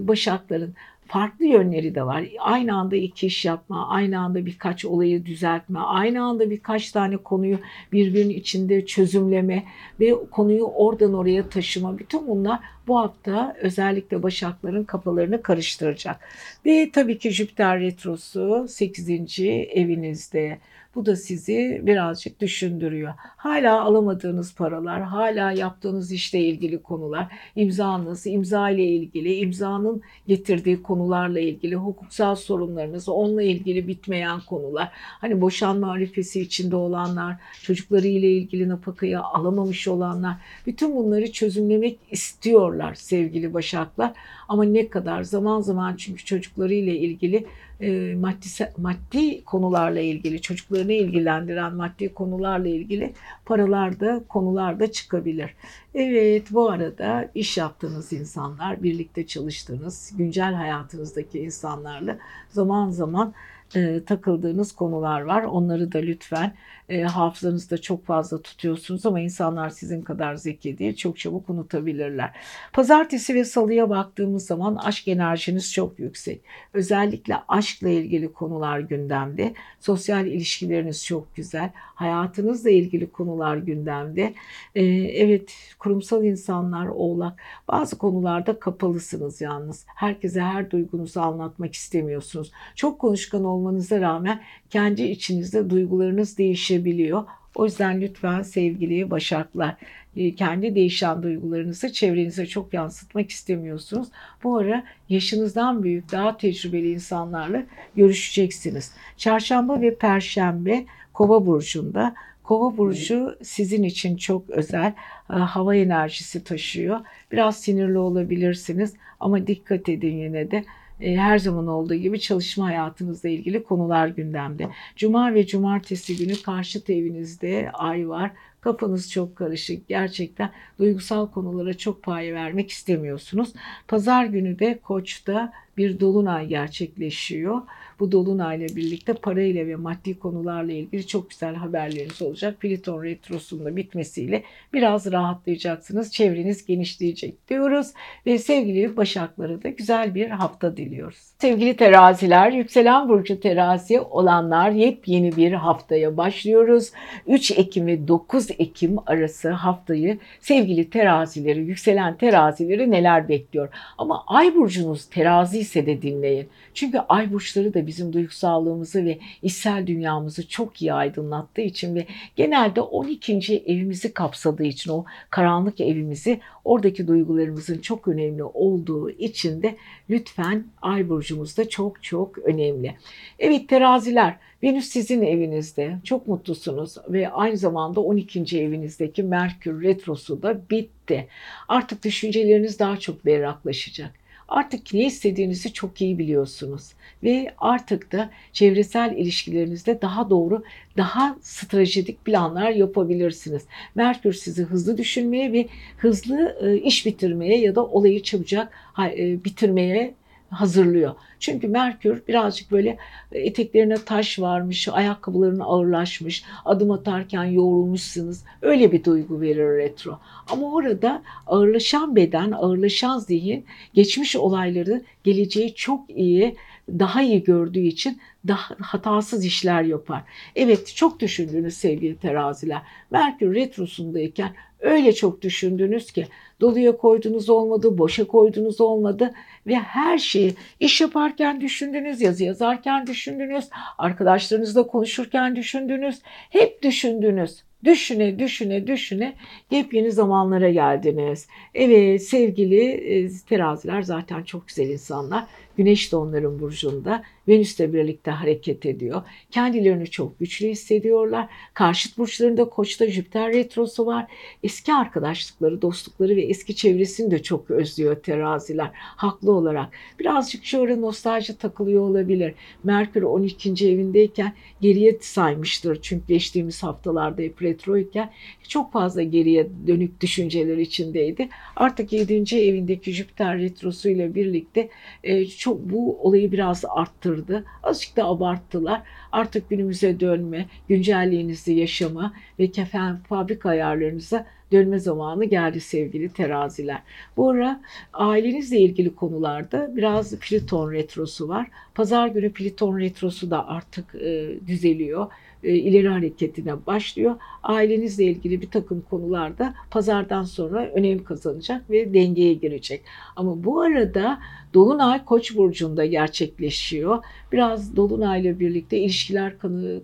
başakların farklı yönleri de var. Aynı anda iki iş yapma, aynı anda birkaç olayı düzeltme, aynı anda birkaç tane konuyu birbirinin içinde çözümleme ve konuyu oradan oraya taşıma. Bütün bunlar bu hafta özellikle başakların kafalarını karıştıracak. Ve tabii ki Jüpiter Retrosu 8. evinizde Bu da sizi birazcık düşündürüyor. Hala alamadığınız paralar, hala yaptığınız işle ilgili konular, imzanız, imza ile ilgili, imzanın getirdiği konularla ilgili, hukuksal sorunlarınız, onunla ilgili bitmeyen konular. Hani boşanma arifesi içinde olanlar, çocukları ile ilgili napakayı alamamış olanlar, bütün bunları çözümlemek istiyorlar sevgili Başaklar. Ama ne kadar zaman zaman çünkü çocukları ile ilgili e, maddi maddi konularla ilgili çocuklarını ilgilendiren maddi konularla ilgili paralarda konularda çıkabilir. Evet bu arada iş yaptığınız insanlar, birlikte çalıştığınız, güncel hayatınızdaki insanlarla zaman zaman e, takıldığınız konular var. Onları da lütfen e, hafızanızda çok fazla tutuyorsunuz ama insanlar sizin kadar zeki değil. Çok çabuk unutabilirler. Pazartesi ve salıya baktığımız zaman aşk enerjiniz çok yüksek. Özellikle aşkla ilgili konular gündemde. Sosyal ilişkileriniz çok güzel. Hayatınızla ilgili konular gündemde. E, evet kurumsal insanlar oğlak. Bazı konularda kapalısınız yalnız. Herkese her duygunuzu anlatmak istemiyorsunuz. Çok konuşkan olmanıza rağmen kendi içinizde duygularınız değişebiliyor. O yüzden lütfen sevgili Başaklar e, kendi değişen duygularınızı çevrenize çok yansıtmak istemiyorsunuz. Bu ara yaşınızdan büyük, daha tecrübeli insanlarla görüşeceksiniz. Çarşamba ve Perşembe Kova burcunda. Kova burcu sizin için çok özel e, hava enerjisi taşıyor. Biraz sinirli olabilirsiniz ama dikkat edin yine de her zaman olduğu gibi çalışma hayatınızla ilgili konular gündemde. Cuma ve cumartesi günü karşıt evinizde ay var. Kafanız çok karışık. Gerçekten duygusal konulara çok pay vermek istemiyorsunuz. Pazar günü de Koç'ta bir dolunay gerçekleşiyor. Bu dolunayla birlikte parayla ve maddi konularla ilgili çok güzel haberleriniz olacak. Pliton retrosunun bitmesiyle biraz rahatlayacaksınız. Çevreniz genişleyecek diyoruz. Ve sevgili Başaklara da güzel bir hafta diliyoruz. Sevgili teraziler, yükselen burcu terazi olanlar yepyeni bir haftaya başlıyoruz. 3 Ekim ve 9 Ekim arası haftayı sevgili terazileri, yükselen terazileri neler bekliyor? Ama ay burcunuz terazi ise de dinleyin. Çünkü ay burçları da bizim duygusallığımızı ve içsel dünyamızı çok iyi aydınlattığı için ve genelde 12. evimizi kapsadığı için o karanlık evimizi oradaki duygularımızın çok önemli olduğu için de lütfen ay burcumuz da çok çok önemli. Evet teraziler Venüs sizin evinizde çok mutlusunuz ve aynı zamanda 12. evinizdeki Merkür retrosu da bitti. Artık düşünceleriniz daha çok berraklaşacak. Artık ne istediğinizi çok iyi biliyorsunuz ve artık da çevresel ilişkilerinizde daha doğru, daha stratejik planlar yapabilirsiniz. Merkür sizi hızlı düşünmeye ve hızlı e, iş bitirmeye ya da olayı çabucak e, bitirmeye hazırlıyor. Çünkü Merkür birazcık böyle eteklerine taş varmış, ayakkabılarının ağırlaşmış, adım atarken yorulmuşsunuz. Öyle bir duygu verir retro. Ama orada ağırlaşan beden, ağırlaşan zihin geçmiş olayları geleceği çok iyi daha iyi gördüğü için daha hatasız işler yapar. Evet çok düşündünüz sevgili teraziler. Merkür retrosundayken öyle çok düşündünüz ki doluya koydunuz olmadı, boşa koydunuz olmadı ve her şeyi iş yaparken düşündünüz, yazı yazarken düşündünüz, arkadaşlarınızla konuşurken düşündünüz, hep düşündünüz. Düşüne düşüne düşüne yepyeni zamanlara geldiniz. Evet sevgili e, teraziler zaten çok güzel insanlar. Güneş de onların burcunda. Venüs'le birlikte hareket ediyor. Kendilerini çok güçlü hissediyorlar. Karşıt burçlarında Koç'ta Jüpiter retrosu var. Eski arkadaşlıkları, dostlukları ve eski çevresini de çok özlüyor teraziler. Haklı olarak. Birazcık şöyle nostalji takılıyor olabilir. Merkür 12. evindeyken geriye saymıştır. Çünkü geçtiğimiz haftalarda hep retroyken çok fazla geriye dönük düşünceler içindeydi. Artık 7. evindeki Jüpiter retrosu ile birlikte e, çok bu olayı biraz arttırdı. Azıcık da abarttılar. Artık günümüze dönme, güncelliğinizi yaşama ve kefen fabrika ayarlarınıza dönme zamanı geldi sevgili teraziler. Bu ara ailenizle ilgili konularda biraz Plüton retrosu var. Pazar günü Plüton retrosu da artık e, düzeliyor e, ileri hareketine başlıyor. Ailenizle ilgili bir takım konularda pazardan sonra önem kazanacak ve dengeye girecek. Ama bu arada Dolunay Koç burcunda gerçekleşiyor. Biraz Dolunay'la birlikte ilişkiler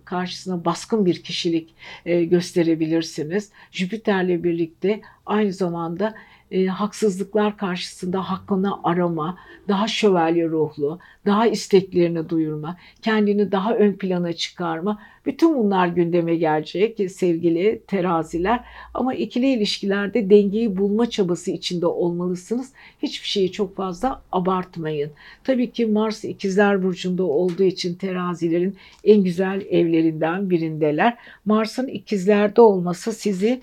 karşısına baskın bir kişilik e, gösterebilirsiniz. Jüpiter'le birlikte aynı zamanda e, haksızlıklar karşısında hakkını arama, daha şövalye ruhlu, daha isteklerini duyurma, kendini daha ön plana çıkarma. Bütün bunlar gündeme gelecek sevgili teraziler. Ama ikili ilişkilerde dengeyi bulma çabası içinde olmalısınız. Hiçbir şeyi çok fazla abartmayın. Tabii ki Mars ikizler burcunda olduğu için terazilerin en güzel evlerinden birindeler. Mars'ın ikizlerde olması sizi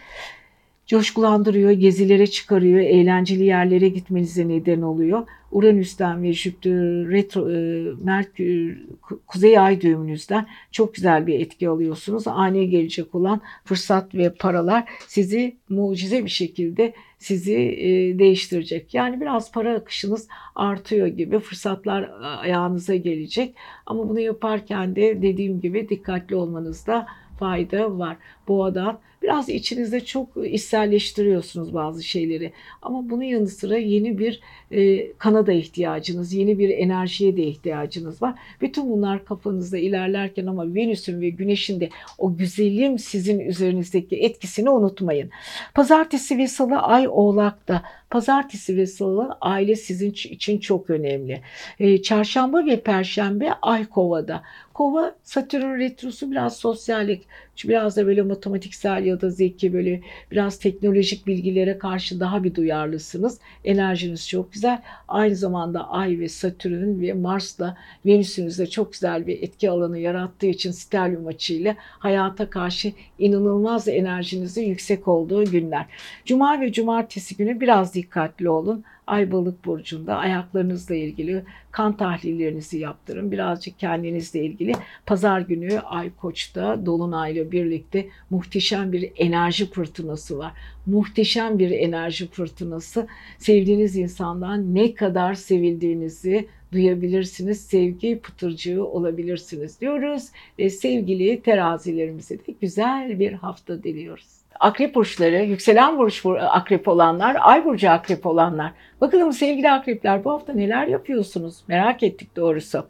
coşkulandırıyor, gezilere çıkarıyor, eğlenceli yerlere gitmenize neden oluyor. Uranüs'ten ve Jüpiter, retro, e, Merkür, Kuzey Ay düğümünüzden çok güzel bir etki alıyorsunuz. Ani gelecek olan fırsat ve paralar sizi mucize bir şekilde sizi e, değiştirecek. Yani biraz para akışınız artıyor gibi fırsatlar ayağınıza gelecek. Ama bunu yaparken de dediğim gibi dikkatli olmanızda fayda var. Boğadan biraz içinizde çok içselleştiriyorsunuz bazı şeyleri. Ama bunun yanı sıra yeni bir e, kana da ihtiyacınız, yeni bir enerjiye de ihtiyacınız var. Bütün bunlar kafanızda ilerlerken ama Venüs'ün ve Güneş'in de o güzelim sizin üzerinizdeki etkisini unutmayın. Pazartesi ve salı Ay Oğlak'ta. Pazartesi ve salı aile sizin için çok önemli. E, çarşamba ve perşembe Ay Kova'da. Kova Satürn retrosu biraz sosyallik, biraz da böyle matematiksel ya da zeki böyle biraz teknolojik bilgilere karşı daha bir duyarlısınız. Enerjiniz çok güzel. Aynı zamanda Ay ve Satürn ve Mars'la Venüs'ünüzde çok güzel bir etki alanı yarattığı için stelyum açıyla hayata karşı inanılmaz enerjinizin yüksek olduğu günler. Cuma ve cumartesi günü biraz dikkatli olun. Ay balık burcunda ayaklarınızla ilgili kan tahlillerinizi yaptırın. Birazcık kendinizle ilgili pazar günü Ay Koç'ta Dolunay'la birlikte muhteşem bir enerji fırtınası var. Muhteşem bir enerji fırtınası. Sevdiğiniz insandan ne kadar sevildiğinizi duyabilirsiniz. Sevgi pıtırcığı olabilirsiniz diyoruz. Ve sevgili terazilerimize de güzel bir hafta diliyoruz akrep burçları, yükselen burç akrep olanlar, ay burcu akrep olanlar. Bakalım sevgili akrepler bu hafta neler yapıyorsunuz? Merak ettik doğrusu.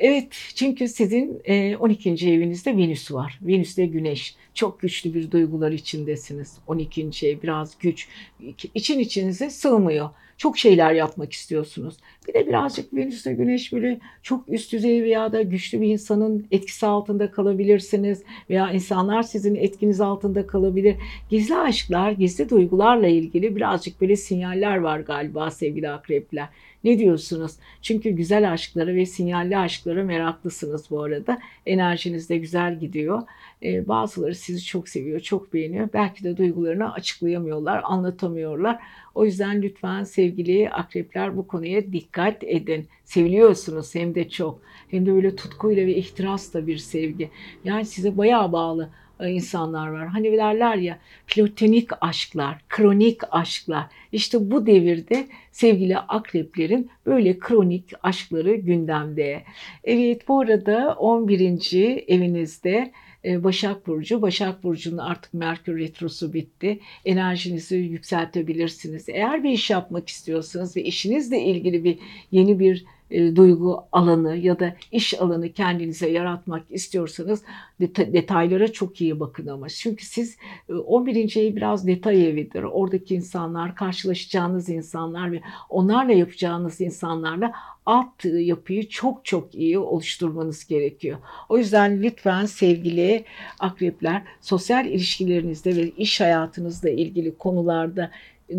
Evet çünkü sizin 12. E, evinizde Venüs var. Venüs de Güneş. Çok güçlü bir duygular içindesiniz. 12. ev biraz güç. İçin içinize sığmıyor çok şeyler yapmak istiyorsunuz. Bir de birazcık Venüs'te Güneş böyle çok üst düzey veya da güçlü bir insanın etkisi altında kalabilirsiniz veya insanlar sizin etkiniz altında kalabilir. Gizli aşklar, gizli duygularla ilgili birazcık böyle sinyaller var galiba sevgili akrepler. Ne diyorsunuz? Çünkü güzel aşklara ve sinyalli aşklara meraklısınız bu arada. Enerjiniz de güzel gidiyor. Ee, bazıları sizi çok seviyor, çok beğeniyor. Belki de duygularını açıklayamıyorlar, anlatamıyorlar. O yüzden lütfen sevgili akrepler bu konuya dikkat edin. Seviliyorsunuz hem de çok. Hem de böyle tutkuyla ve ihtirasla bir sevgi. Yani size bayağı bağlı insanlar var. Hani derler ya platonik aşklar, kronik aşklar. İşte bu devirde sevgili akreplerin böyle kronik aşkları gündemde. Evet bu arada 11. evinizde e, Başak Burcu. Başak Burcu'nun artık Merkür Retrosu bitti. Enerjinizi yükseltebilirsiniz. Eğer bir iş yapmak istiyorsanız ve işinizle ilgili bir yeni bir e, duygu alanı ya da iş alanı kendinize yaratmak istiyorsanız detaylara çok iyi bakın ama. Çünkü siz 11. E, ev biraz detay evidir. Oradaki insanlar, karşılaşacağınız insanlar ve onlarla yapacağınız insanlarla alt yapıyı çok çok iyi oluşturmanız gerekiyor. O yüzden lütfen sevgili akrepler sosyal ilişkilerinizde ve iş hayatınızla ilgili konularda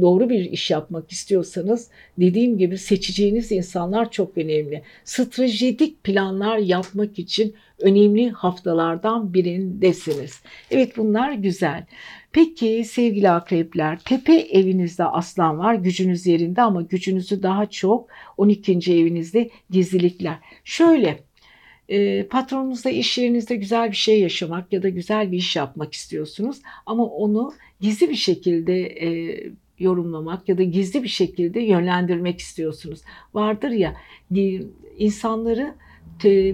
doğru bir iş yapmak istiyorsanız dediğim gibi seçeceğiniz insanlar çok önemli. Stratejik planlar yapmak için önemli haftalardan birindesiniz. Evet bunlar güzel. Peki sevgili akrepler tepe evinizde aslan var gücünüz yerinde ama gücünüzü daha çok 12. evinizde gizlilikler. Şöyle e, patronunuzla iş yerinizde güzel bir şey yaşamak ya da güzel bir iş yapmak istiyorsunuz ama onu gizli bir şekilde e, yorumlamak ya da gizli bir şekilde yönlendirmek istiyorsunuz. Vardır ya insanları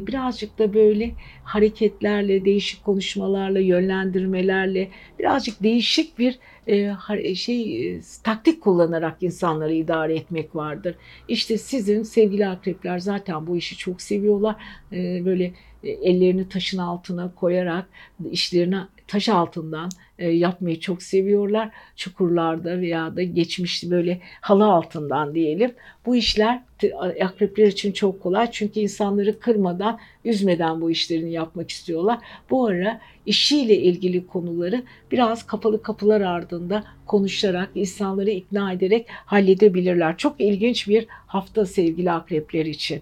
birazcık da böyle hareketlerle, değişik konuşmalarla, yönlendirmelerle, birazcık değişik bir e, şey e, taktik kullanarak insanları idare etmek vardır. İşte sizin sevgili akrepler zaten bu işi çok seviyorlar. E, böyle ellerini taşın altına koyarak işlerini taş altından e, yapmayı çok seviyorlar. Çukurlarda veya da geçmişti böyle halı altından diyelim. Bu işler akrepler için çok kolay. Çünkü insanları kırmadan, üzmeden bu işlerini yapmak istiyorlar. Bu ara işiyle ilgili konuları biraz kapalı kapılar ardında konuşarak, insanları ikna ederek halledebilirler. Çok ilginç bir hafta sevgili akrepler için.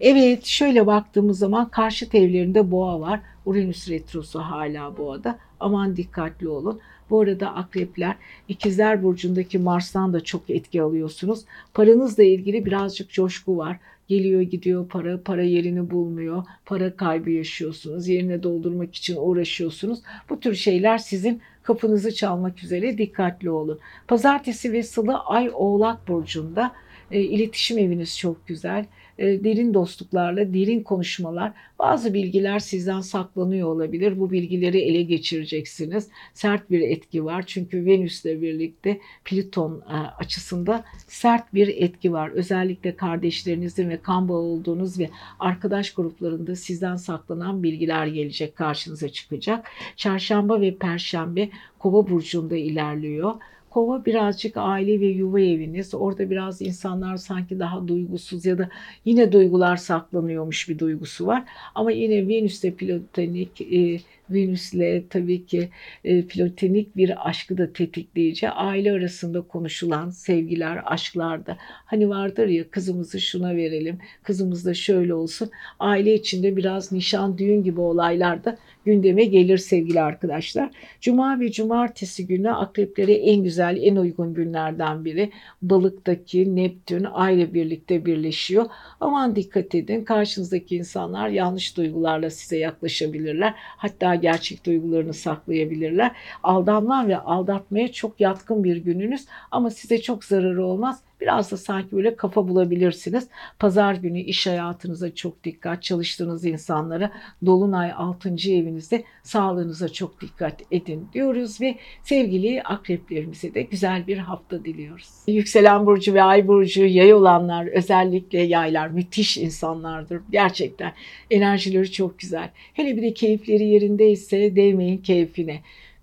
Evet şöyle baktığımız zaman karşı evlerinde boğa var. Uranüs retrosu hala boğada. Aman dikkatli olun. Bu arada akrepler ikizler burcundaki Mars'tan da çok etki alıyorsunuz. Paranızla ilgili birazcık coşku var. Geliyor gidiyor para, para yerini bulmuyor. Para kaybı yaşıyorsunuz. Yerine doldurmak için uğraşıyorsunuz. Bu tür şeyler sizin kapınızı çalmak üzere dikkatli olun. Pazartesi ve salı Ay Oğlak Burcu'nda e, iletişim eviniz çok güzel. E, derin dostluklarla, derin konuşmalar. Bazı bilgiler sizden saklanıyor olabilir. Bu bilgileri ele geçireceksiniz. Sert bir etki var. Çünkü Venüs'le birlikte Plüton e, açısında sert bir etki var. Özellikle kardeşlerinizin ve kan bağı olduğunuz ve arkadaş gruplarında sizden saklanan bilgiler gelecek, karşınıza çıkacak. Çarşamba ve Perşembe Kova burcunda ilerliyor. Kova birazcık aile ve yuva eviniz. Orada biraz insanlar sanki daha duygusuz ya da yine duygular saklanıyormuş bir duygusu var. Ama yine Venüs'te platonik, e, Venüs'le tabii ki e, platonik bir aşkı da tetikleyici. Aile arasında konuşulan sevgiler, aşklarda. Hani vardır ya kızımızı şuna verelim, kızımız da şöyle olsun. Aile içinde biraz nişan, düğün gibi olaylarda gündeme gelir sevgili arkadaşlar. Cuma ve cumartesi günü akreplere en güzel, en uygun günlerden biri. Balıktaki Neptün ayrı birlikte birleşiyor. Aman dikkat edin karşınızdaki insanlar yanlış duygularla size yaklaşabilirler. Hatta gerçek duygularını saklayabilirler. Aldanma ve aldatmaya çok yatkın bir gününüz ama size çok zararı olmaz. Biraz da sanki böyle kafa bulabilirsiniz. Pazar günü iş hayatınıza çok dikkat, çalıştığınız insanlara Dolunay 6. evinizde sağlığınıza çok dikkat edin diyoruz ve sevgili akreplerimize de güzel bir hafta diliyoruz. Yükselen burcu ve ay burcu yay olanlar özellikle yaylar müthiş insanlardır. Gerçekten enerjileri çok güzel. Hele bir de keyifleri yerindeyse değmeyin keyfine.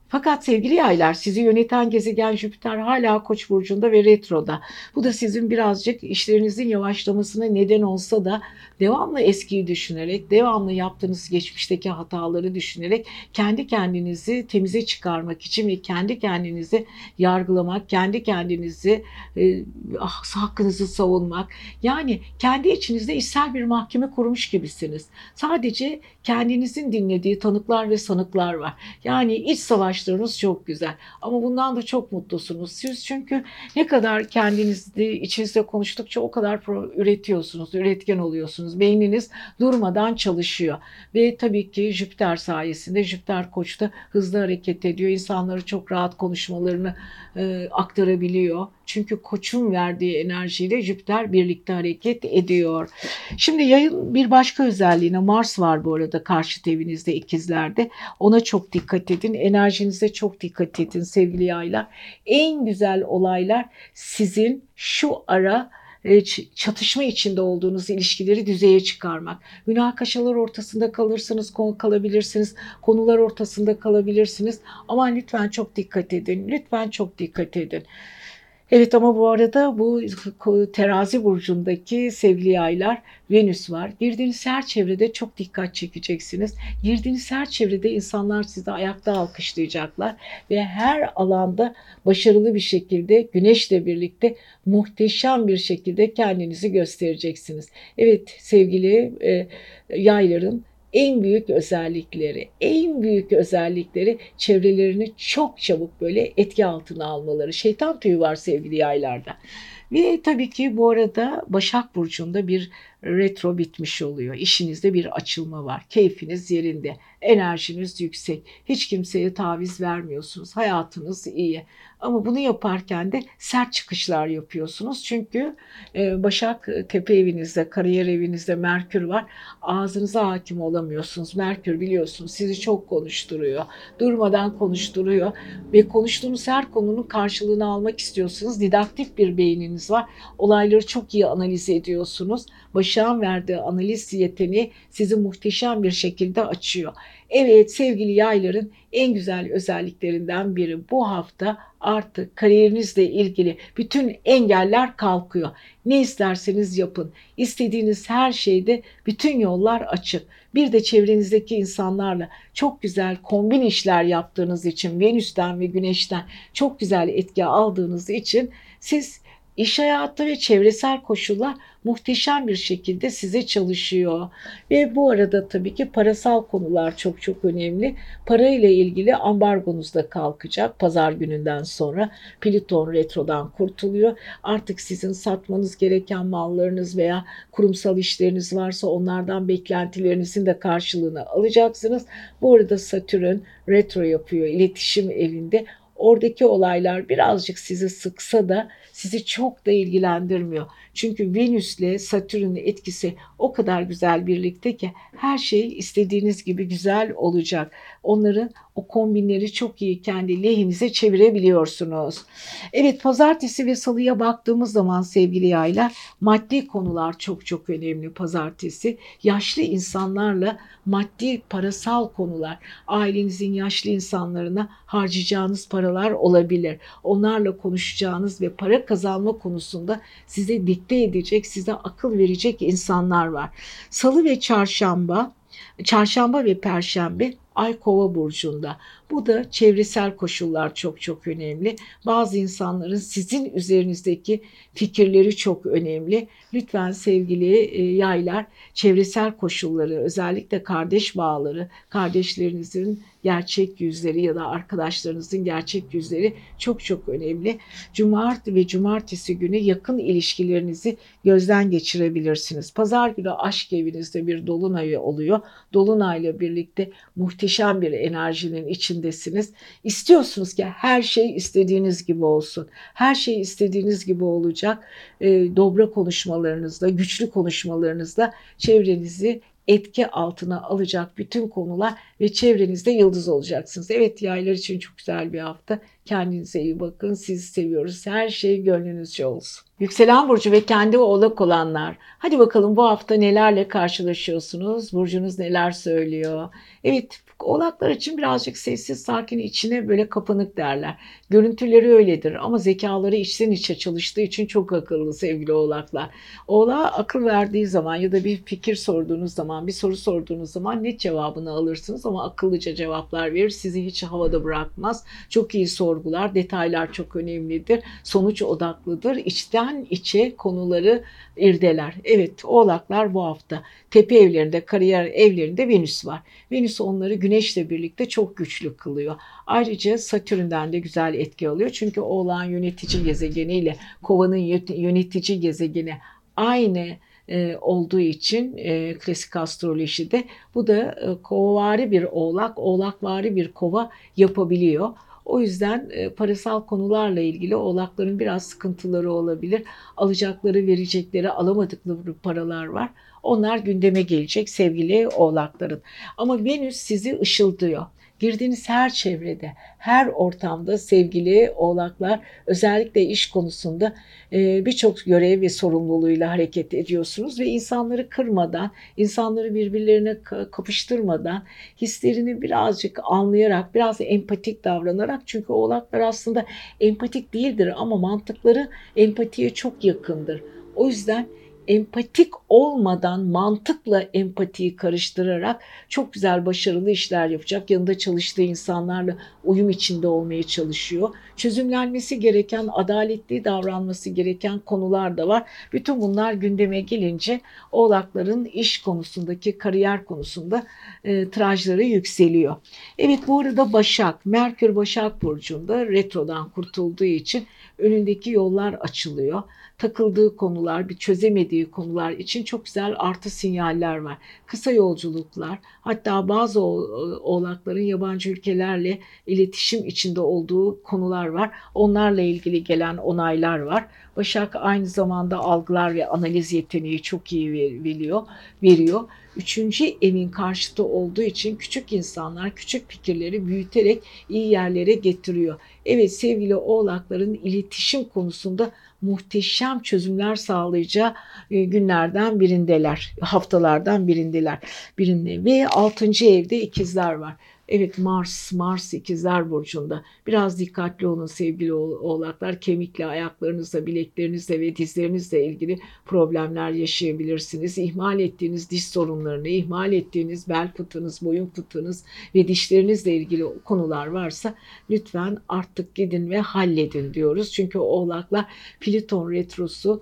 Fakat sevgili yaylar sizi yöneten gezegen Jüpiter hala Koç burcunda ve retroda. Bu da sizin birazcık işlerinizin yavaşlamasına neden olsa da devamlı eskiyi düşünerek, devamlı yaptığınız geçmişteki hataları düşünerek kendi kendinizi temize çıkarmak için ve kendi kendinizi yargılamak, kendi kendinizi e, ah, hakkınızı savunmak. Yani kendi içinizde içsel bir mahkeme kurmuş gibisiniz. Sadece kendinizin dinlediği tanıklar ve sanıklar var. Yani iç savaşlarınız çok güzel. Ama bundan da çok mutlusunuz. Siz çünkü ne kadar kendinizde içinizde konuştukça o kadar üretiyorsunuz, üretken oluyorsunuz. Beyniniz durmadan çalışıyor. Ve tabii ki Jüpiter sayesinde Jüpiter koçta hızlı hareket ediyor. İnsanları çok rahat konuşmalarını e, aktarabiliyor. Çünkü koçun verdiği enerjiyle Jüpiter birlikte hareket ediyor. Şimdi yayın bir başka özelliğine Mars var bu arada karşı evinizde ikizlerde. Ona çok dikkat edin. Enerjinize çok dikkat edin sevgili yaylar. En güzel olaylar sizin şu ara e, çatışma içinde olduğunuz ilişkileri düzeye çıkarmak. Münakaşalar ortasında kalırsanız kalabilirsiniz. Konular ortasında kalabilirsiniz. Ama lütfen çok dikkat edin. Lütfen çok dikkat edin. Evet ama bu arada bu terazi burcundaki sevgili yaylar Venüs var. Girdiğiniz her çevrede çok dikkat çekeceksiniz. Girdiğiniz her çevrede insanlar sizi ayakta alkışlayacaklar ve her alanda başarılı bir şekilde güneşle birlikte muhteşem bir şekilde kendinizi göstereceksiniz. Evet sevgili e, yayların en büyük özellikleri, en büyük özellikleri çevrelerini çok çabuk böyle etki altına almaları. Şeytan tüyü var sevgili yaylarda. Ve tabii ki bu arada Başak Burcu'nda bir retro bitmiş oluyor. İşinizde bir açılma var. Keyfiniz yerinde. Enerjiniz yüksek. Hiç kimseye taviz vermiyorsunuz. Hayatınız iyi. Ama bunu yaparken de sert çıkışlar yapıyorsunuz. Çünkü e, Başak Tepe evinizde, kariyer evinizde Merkür var. Ağzınıza hakim olamıyorsunuz. Merkür biliyorsunuz sizi çok konuşturuyor. Durmadan konuşturuyor ve konuştuğunuz her konunun karşılığını almak istiyorsunuz. Didaktif bir beyniniz var. Olayları çok iyi analiz ediyorsunuz. Başak'ın verdiği analiz yeteneği sizi muhteşem bir şekilde açıyor. Evet sevgili yayların en güzel özelliklerinden biri bu hafta artık kariyerinizle ilgili bütün engeller kalkıyor. Ne isterseniz yapın. İstediğiniz her şeyde bütün yollar açık. Bir de çevrenizdeki insanlarla çok güzel kombin işler yaptığınız için Venüs'ten ve Güneş'ten çok güzel etki aldığınız için siz iş hayatı ve çevresel koşullar muhteşem bir şekilde size çalışıyor. Ve bu arada tabii ki parasal konular çok çok önemli. Para ile ilgili ambargonuz da kalkacak pazar gününden sonra. Plüton retrodan kurtuluyor. Artık sizin satmanız gereken mallarınız veya kurumsal işleriniz varsa onlardan beklentilerinizin de karşılığını alacaksınız. Bu arada Satürn retro yapıyor iletişim evinde. Oradaki olaylar birazcık sizi sıksa da sizi çok da ilgilendirmiyor. Çünkü Venüs'le Satürn'ün etkisi o kadar güzel birlikte ki her şey istediğiniz gibi güzel olacak. Onların o kombinleri çok iyi kendi lehinize çevirebiliyorsunuz. Evet pazartesi ve salıya baktığımız zaman sevgili yaylar maddi konular çok çok önemli pazartesi. Yaşlı insanlarla maddi parasal konular ailenizin yaşlı insanlarına harcayacağınız paralar olabilir. Onlarla konuşacağınız ve para kazanma konusunda size dikte edecek, size akıl verecek insanlar var. Salı ve çarşamba, çarşamba ve perşembe Ay Kova burcunda. Bu da çevresel koşullar çok çok önemli. Bazı insanların sizin üzerinizdeki fikirleri çok önemli. Lütfen sevgili e, yaylar çevresel koşulları özellikle kardeş bağları, kardeşlerinizin gerçek yüzleri ya da arkadaşlarınızın gerçek yüzleri çok çok önemli. Cumartesi ve cumartesi günü yakın ilişkilerinizi gözden geçirebilirsiniz. Pazar günü aşk evinizde bir dolunay oluyor. Dolunayla birlikte muhteşem bir enerjinin içindesiniz. İstiyorsunuz ki her şey istediğiniz gibi olsun. Her şey istediğiniz gibi olacak. E, dobra konuşmalarınızla, güçlü konuşmalarınızla çevrenizi etki altına alacak bütün konular ve çevrenizde yıldız olacaksınız. Evet yaylar için çok güzel bir hafta. Kendinize iyi bakın. Sizi seviyoruz. Her şey gönlünüzce olsun. Yükselen burcu ve kendi oğlak olanlar. Hadi bakalım bu hafta nelerle karşılaşıyorsunuz? Burcunuz neler söylüyor? Evet Oğlaklar için birazcık sessiz sakin içine böyle kapanık derler. Görüntüleri öyledir ama zekaları içten içe çalıştığı için çok akıllı sevgili oğlaklar. Oğlağa akıl verdiği zaman ya da bir fikir sorduğunuz zaman, bir soru sorduğunuz zaman net cevabını alırsınız ama akıllıca cevaplar verir. Sizi hiç havada bırakmaz. Çok iyi sorgular, detaylar çok önemlidir. Sonuç odaklıdır. İçten içe konuları irdeler. Evet oğlaklar bu hafta tepe evlerinde, kariyer evlerinde Venüs var. Venüs onları güneşle birlikte çok güçlü kılıyor. Ayrıca Satürn'den de güzel etki alıyor. Çünkü oğlan yönetici gezegeniyle kovanın yönetici gezegeni aynı e, olduğu için e, klasik astrolojide bu da e, kovavari bir oğlak, oğlakvari bir kova yapabiliyor. O yüzden e, parasal konularla ilgili oğlakların biraz sıkıntıları olabilir. Alacakları, verecekleri, alamadıkları paralar var. Onlar gündeme gelecek sevgili oğlakların. Ama Venüs sizi ışıldıyor. Girdiğiniz her çevrede, her ortamda sevgili oğlaklar özellikle iş konusunda e, birçok görev ve sorumluluğuyla hareket ediyorsunuz ve insanları kırmadan, insanları birbirlerine kapıştırmadan, hislerini birazcık anlayarak, biraz empatik davranarak çünkü oğlaklar aslında empatik değildir ama mantıkları empatiye çok yakındır. O yüzden empatik olmadan mantıkla empatiyi karıştırarak çok güzel başarılı işler yapacak. Yanında çalıştığı insanlarla uyum içinde olmaya çalışıyor. Çözümlenmesi gereken, adaletli davranması gereken konular da var. Bütün bunlar gündeme gelince oğlakların iş konusundaki kariyer konusunda e, trajları yükseliyor. Evet bu arada Başak, Merkür Başak Burcu'nda retrodan kurtulduğu için önündeki yollar açılıyor takıldığı konular, bir çözemediği konular için çok güzel artı sinyaller var. Kısa yolculuklar, hatta bazı oğlakların yabancı ülkelerle iletişim içinde olduğu konular var. Onlarla ilgili gelen onaylar var. Başak aynı zamanda algılar ve analiz yeteneği çok iyi veriyor. veriyor. Üçüncü evin karşıtı olduğu için küçük insanlar küçük fikirleri büyüterek iyi yerlere getiriyor. Evet sevgili oğlakların iletişim konusunda muhteşem çözümler sağlayacağı e, günlerden birindeler, haftalardan birindeler. Birinde ve altıncı evde ikizler var. Evet Mars, Mars ikizler burcunda. Biraz dikkatli olun sevgili oğlaklar. Kemikle, ayaklarınızla, bileklerinizle ve dizlerinizle ilgili problemler yaşayabilirsiniz. İhmal ettiğiniz diş sorunlarını, ihmal ettiğiniz bel fıtığınız, boyun fıtığınız ve dişlerinizle ilgili konular varsa lütfen artık gidin ve halledin diyoruz. Çünkü oğlaklar Pliton retrosu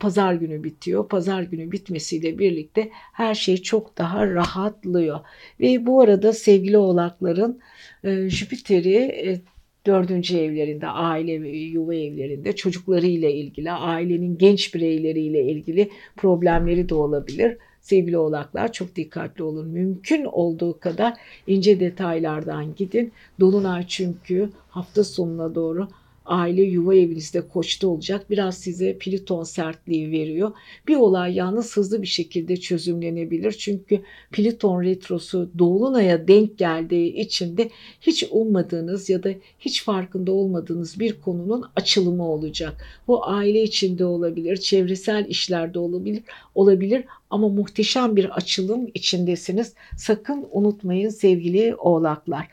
pazar günü bitiyor. Pazar günü bitmesiyle birlikte her şey çok daha rahatlıyor. Ve bu arada sevgili oğlakların e, Jüpiter'i e, dördüncü evlerinde, aile ve yuva evlerinde çocuklarıyla ilgili, ailenin genç bireyleriyle ilgili problemleri de olabilir. Sevgili oğlaklar çok dikkatli olun. Mümkün olduğu kadar ince detaylardan gidin. Dolunay çünkü hafta sonuna doğru aile yuva evinizde koçta olacak. Biraz size Pliton sertliği veriyor. Bir olay yalnız hızlı bir şekilde çözümlenebilir. Çünkü Pliton retrosu Dolunay'a denk geldiği için de hiç ummadığınız ya da hiç farkında olmadığınız bir konunun açılımı olacak. Bu aile içinde olabilir, çevresel işlerde olabilir, olabilir ama muhteşem bir açılım içindesiniz. Sakın unutmayın sevgili oğlaklar.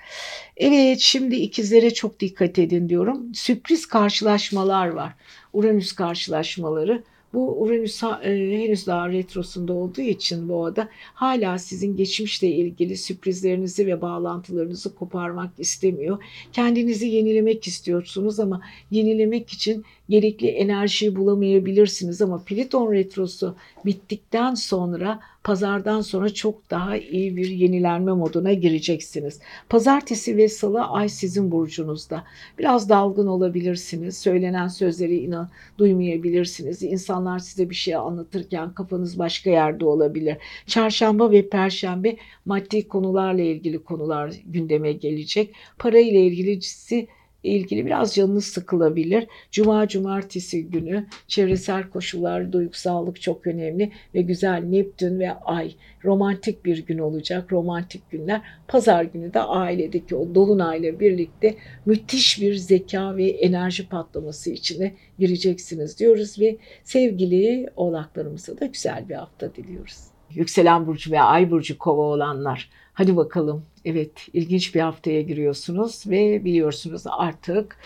Evet şimdi ikizlere çok dikkat edin diyorum. Sürpriz karşılaşmalar var. Uranüs karşılaşmaları. Bu Uranüs e, henüz daha retrosunda olduğu için bu ada hala sizin geçmişle ilgili sürprizlerinizi ve bağlantılarınızı koparmak istemiyor. Kendinizi yenilemek istiyorsunuz ama yenilemek için gerekli enerjiyi bulamayabilirsiniz ama Pliton retrosu bittikten sonra pazardan sonra çok daha iyi bir yenilenme moduna gireceksiniz. Pazartesi ve salı ay sizin burcunuzda. Biraz dalgın olabilirsiniz. Söylenen sözleri inan duymayabilirsiniz. İnsanlar size bir şey anlatırken kafanız başka yerde olabilir. Çarşamba ve perşembe maddi konularla ilgili konular gündeme gelecek. Para ile ilgilisi ilgili biraz canınız sıkılabilir. Cuma, cumartesi günü çevresel koşullar, duygusallık çok önemli ve güzel Neptün ve Ay romantik bir gün olacak. Romantik günler. Pazar günü de ailedeki o dolunayla birlikte müthiş bir zeka ve enerji patlaması içine gireceksiniz diyoruz ve sevgili oğlaklarımıza da güzel bir hafta diliyoruz. Yükselen burcu ve ay burcu kova olanlar Hadi bakalım. Evet, ilginç bir haftaya giriyorsunuz ve biliyorsunuz artık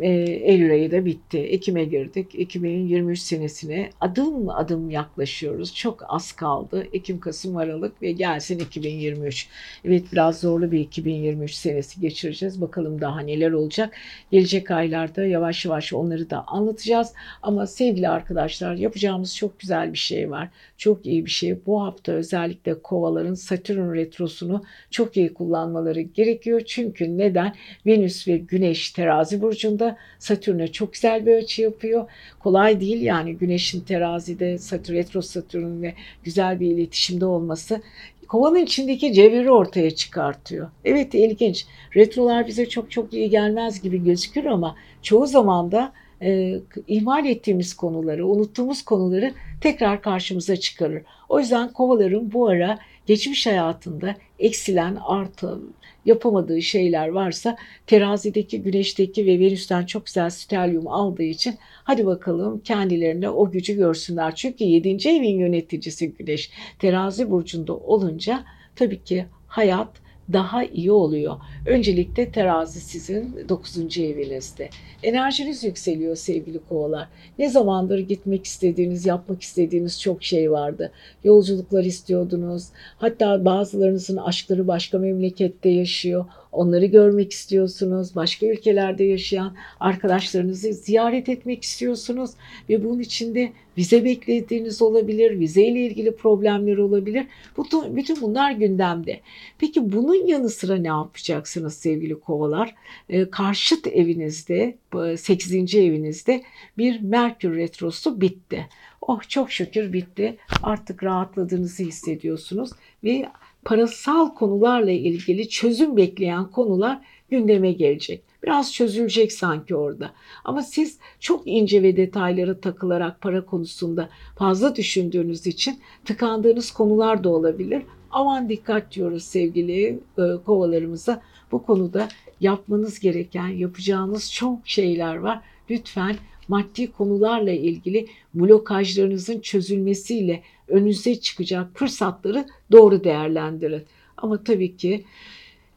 e, Eylül ayı da bitti. Ekim'e girdik. 2023 senesine adım adım yaklaşıyoruz. Çok az kaldı. Ekim, Kasım, Aralık ve gelsin 2023. Evet biraz zorlu bir 2023 senesi geçireceğiz. Bakalım daha neler olacak. Gelecek aylarda yavaş yavaş onları da anlatacağız. Ama sevgili arkadaşlar yapacağımız çok güzel bir şey var. Çok iyi bir şey. Bu hafta özellikle kovaların Satürn retrosunu çok iyi kullanmaları gerekiyor. Çünkü neden? Venüs ve Güneş terazi burcunda aslında Satürn'e çok güzel bir açı yapıyor. Kolay değil yani Güneş'in terazide Satürn, retro Satürn'le güzel bir iletişimde olması kovanın içindeki cevheri ortaya çıkartıyor. Evet ilginç. Retrolar bize çok çok iyi gelmez gibi gözükür ama çoğu zaman da e, ihmal ettiğimiz konuları, unuttuğumuz konuları tekrar karşımıza çıkarır. O yüzden kovaların bu ara geçmiş hayatında eksilen, artı, yapamadığı şeyler varsa terazideki, güneşteki ve Venüs'ten çok güzel stelyum aldığı için hadi bakalım kendilerine o gücü görsünler. Çünkü 7. evin yöneticisi güneş terazi burcunda olunca tabii ki hayat daha iyi oluyor. Öncelikle terazi sizin 9. evinizde. Enerjiniz yükseliyor sevgili kovalar. Ne zamandır gitmek istediğiniz, yapmak istediğiniz çok şey vardı. Yolculuklar istiyordunuz. Hatta bazılarınızın aşkları başka memlekette yaşıyor. Onları görmek istiyorsunuz. Başka ülkelerde yaşayan arkadaşlarınızı ziyaret etmek istiyorsunuz ve bunun içinde vize beklediğiniz olabilir, vize ile ilgili problemler olabilir. Bütün, bütün bunlar gündemde. Peki bunun yanı sıra ne yapacaksınız sevgili kovalar? Ee, karşıt evinizde, 8. evinizde bir Merkür Retrosu bitti. Oh çok şükür bitti. Artık rahatladığınızı hissediyorsunuz ve parasal konularla ilgili çözüm bekleyen konular gündeme gelecek. Biraz çözülecek sanki orada. Ama siz çok ince ve detaylara takılarak para konusunda fazla düşündüğünüz için tıkandığınız konular da olabilir. Aman dikkat diyoruz sevgili e, kovalarımıza. Bu konuda yapmanız gereken, yapacağınız çok şeyler var. Lütfen maddi konularla ilgili blokajlarınızın çözülmesiyle önünüze çıkacak fırsatları doğru değerlendirin. Ama tabii ki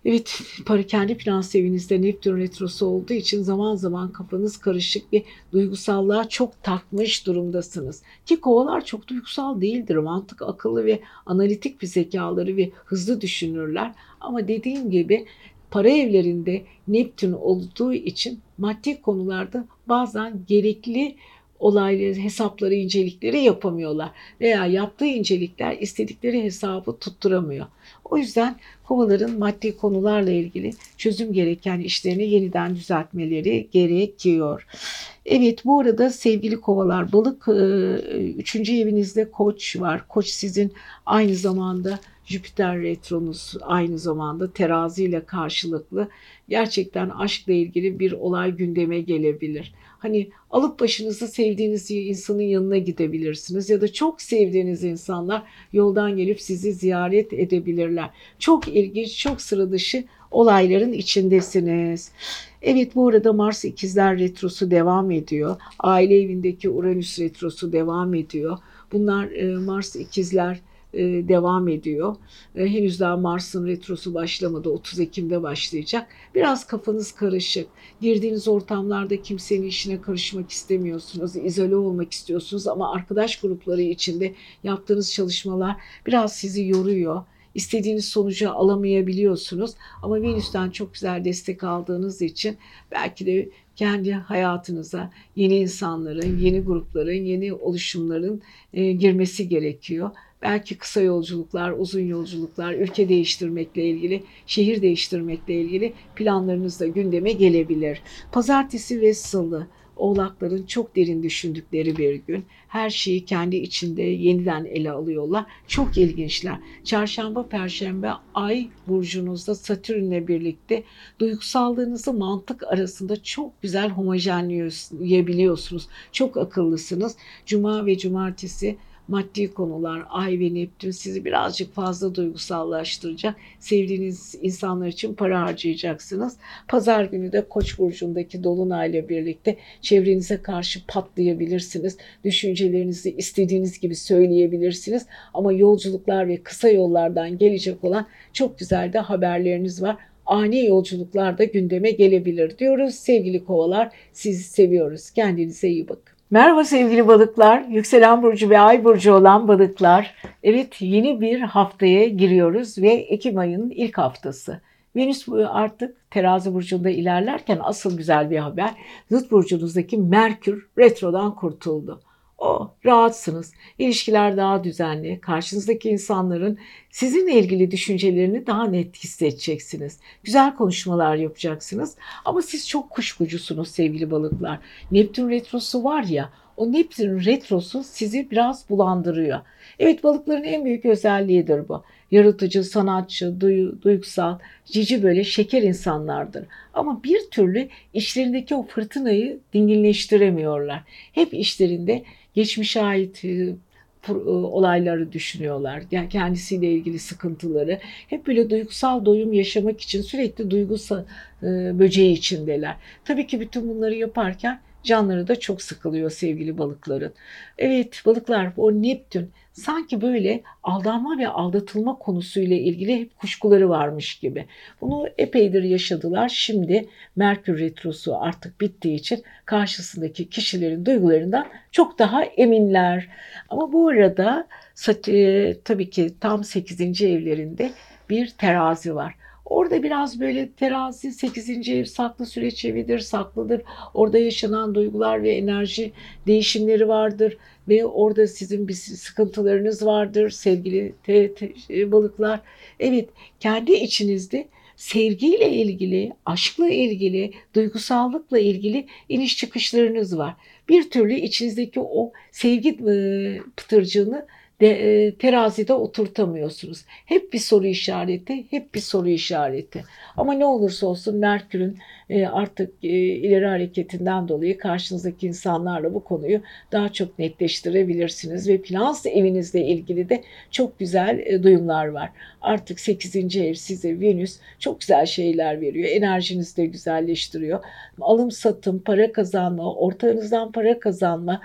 Evet, para kendi finans evinizde Neptün retrosu olduğu için zaman zaman kafanız karışık ve duygusallığa çok takmış durumdasınız. Ki kovalar çok duygusal değildir. Mantık, akıllı ve analitik bir zekaları ve hızlı düşünürler. Ama dediğim gibi para evlerinde Neptün olduğu için maddi konularda bazen gerekli olayları, hesapları, incelikleri yapamıyorlar. Veya yaptığı incelikler istedikleri hesabı tutturamıyor. O yüzden kovaların maddi konularla ilgili çözüm gereken işlerini yeniden düzeltmeleri gerekiyor. Evet bu arada sevgili kovalar balık e, üçüncü evinizde koç var. Koç sizin aynı zamanda Jüpiter retronuz aynı zamanda teraziyle karşılıklı gerçekten aşkla ilgili bir olay gündeme gelebilir. Hani alıp başınızı sevdiğiniz insanın yanına gidebilirsiniz ya da çok sevdiğiniz insanlar yoldan gelip sizi ziyaret edebilirler. Çok ilginç, çok sıra dışı olayların içindesiniz. Evet bu arada Mars ikizler retrosu devam ediyor. Aile evindeki Uranüs retrosu devam ediyor. Bunlar e, Mars ikizler e, devam ediyor. E, henüz daha Mars'ın retrosu başlamadı. 30 Ekim'de başlayacak. Biraz kafanız karışık. Girdiğiniz ortamlarda kimsenin işine karışmak istemiyorsunuz. izole olmak istiyorsunuz ama arkadaş grupları içinde yaptığınız çalışmalar biraz sizi yoruyor istediğiniz sonucu alamayabiliyorsunuz. Ama Venüs'ten çok güzel destek aldığınız için belki de kendi hayatınıza yeni insanların, yeni grupların, yeni oluşumların e, girmesi gerekiyor. Belki kısa yolculuklar, uzun yolculuklar, ülke değiştirmekle ilgili, şehir değiştirmekle ilgili planlarınız da gündeme gelebilir. Pazartesi ve salı Oğlakların çok derin düşündükleri bir gün. Her şeyi kendi içinde yeniden ele alıyorlar. Çok ilginçler. Çarşamba, perşembe ay burcunuzda Satürn'le birlikte duygusallığınızı mantık arasında çok güzel homojenleyebiliyorsunuz. Çok akıllısınız. Cuma ve cumartesi maddi konular, ay ve Neptün sizi birazcık fazla duygusallaştıracak. Sevdiğiniz insanlar için para harcayacaksınız. Pazar günü de Koç burcundaki dolunayla birlikte çevrenize karşı patlayabilirsiniz. Düşüncelerinizi istediğiniz gibi söyleyebilirsiniz. Ama yolculuklar ve kısa yollardan gelecek olan çok güzel de haberleriniz var ani yolculuklar da gündeme gelebilir diyoruz. Sevgili kovalar sizi seviyoruz. Kendinize iyi bakın. Merhaba sevgili balıklar, yükselen burcu ve ay burcu olan balıklar. Evet yeni bir haftaya giriyoruz ve Ekim ayının ilk haftası. Venüs artık terazi burcunda ilerlerken asıl güzel bir haber. Zıt burcunuzdaki Merkür retrodan kurtuldu. O rahatsınız. İlişkiler daha düzenli. Karşınızdaki insanların sizinle ilgili düşüncelerini daha net hissedeceksiniz. Güzel konuşmalar yapacaksınız. Ama siz çok kuşkucusunuz sevgili balıklar. Neptün retrosu var ya o Neptün retrosu sizi biraz bulandırıyor. Evet balıkların en büyük özelliğidir bu. Yaratıcı, sanatçı, duy, duygusal, cici böyle şeker insanlardır. Ama bir türlü işlerindeki o fırtınayı dinginleştiremiyorlar. Hep işlerinde geçmişe ait e, e, olayları düşünüyorlar. Yani kendisiyle ilgili sıkıntıları. Hep böyle duygusal doyum yaşamak için sürekli duygusal e, böceği içindeler. Tabii ki bütün bunları yaparken canları da çok sıkılıyor sevgili balıkların. Evet balıklar o Neptün sanki böyle aldanma ve aldatılma konusuyla ilgili hep kuşkuları varmış gibi. Bunu epeydir yaşadılar. Şimdi Merkür Retrosu artık bittiği için karşısındaki kişilerin duygularından çok daha eminler. Ama bu arada tabii ki tam 8. evlerinde bir terazi var. Orada biraz böyle terazi 8. ev saklı süreç evidir, saklıdır. Orada yaşanan duygular ve enerji değişimleri vardır ve orada sizin bir sıkıntılarınız vardır sevgili te, te, balıklar. Evet, kendi içinizde sevgiyle ilgili, aşkla ilgili, duygusallıkla ilgili iniş çıkışlarınız var. Bir türlü içinizdeki o sevgi e, pıtırcığını de, e, terazide oturtamıyorsunuz. Hep bir soru işareti, hep bir soru işareti. Ama ne olursa olsun Merkür'ün artık e, ileri hareketinden dolayı karşınızdaki insanlarla bu konuyu daha çok netleştirebilirsiniz ve finans evinizle ilgili de çok güzel e, duyumlar var. Artık 8. ev size Venüs çok güzel şeyler veriyor. Enerjinizi de güzelleştiriyor. Alım satım, para kazanma, ortağınızdan para kazanma,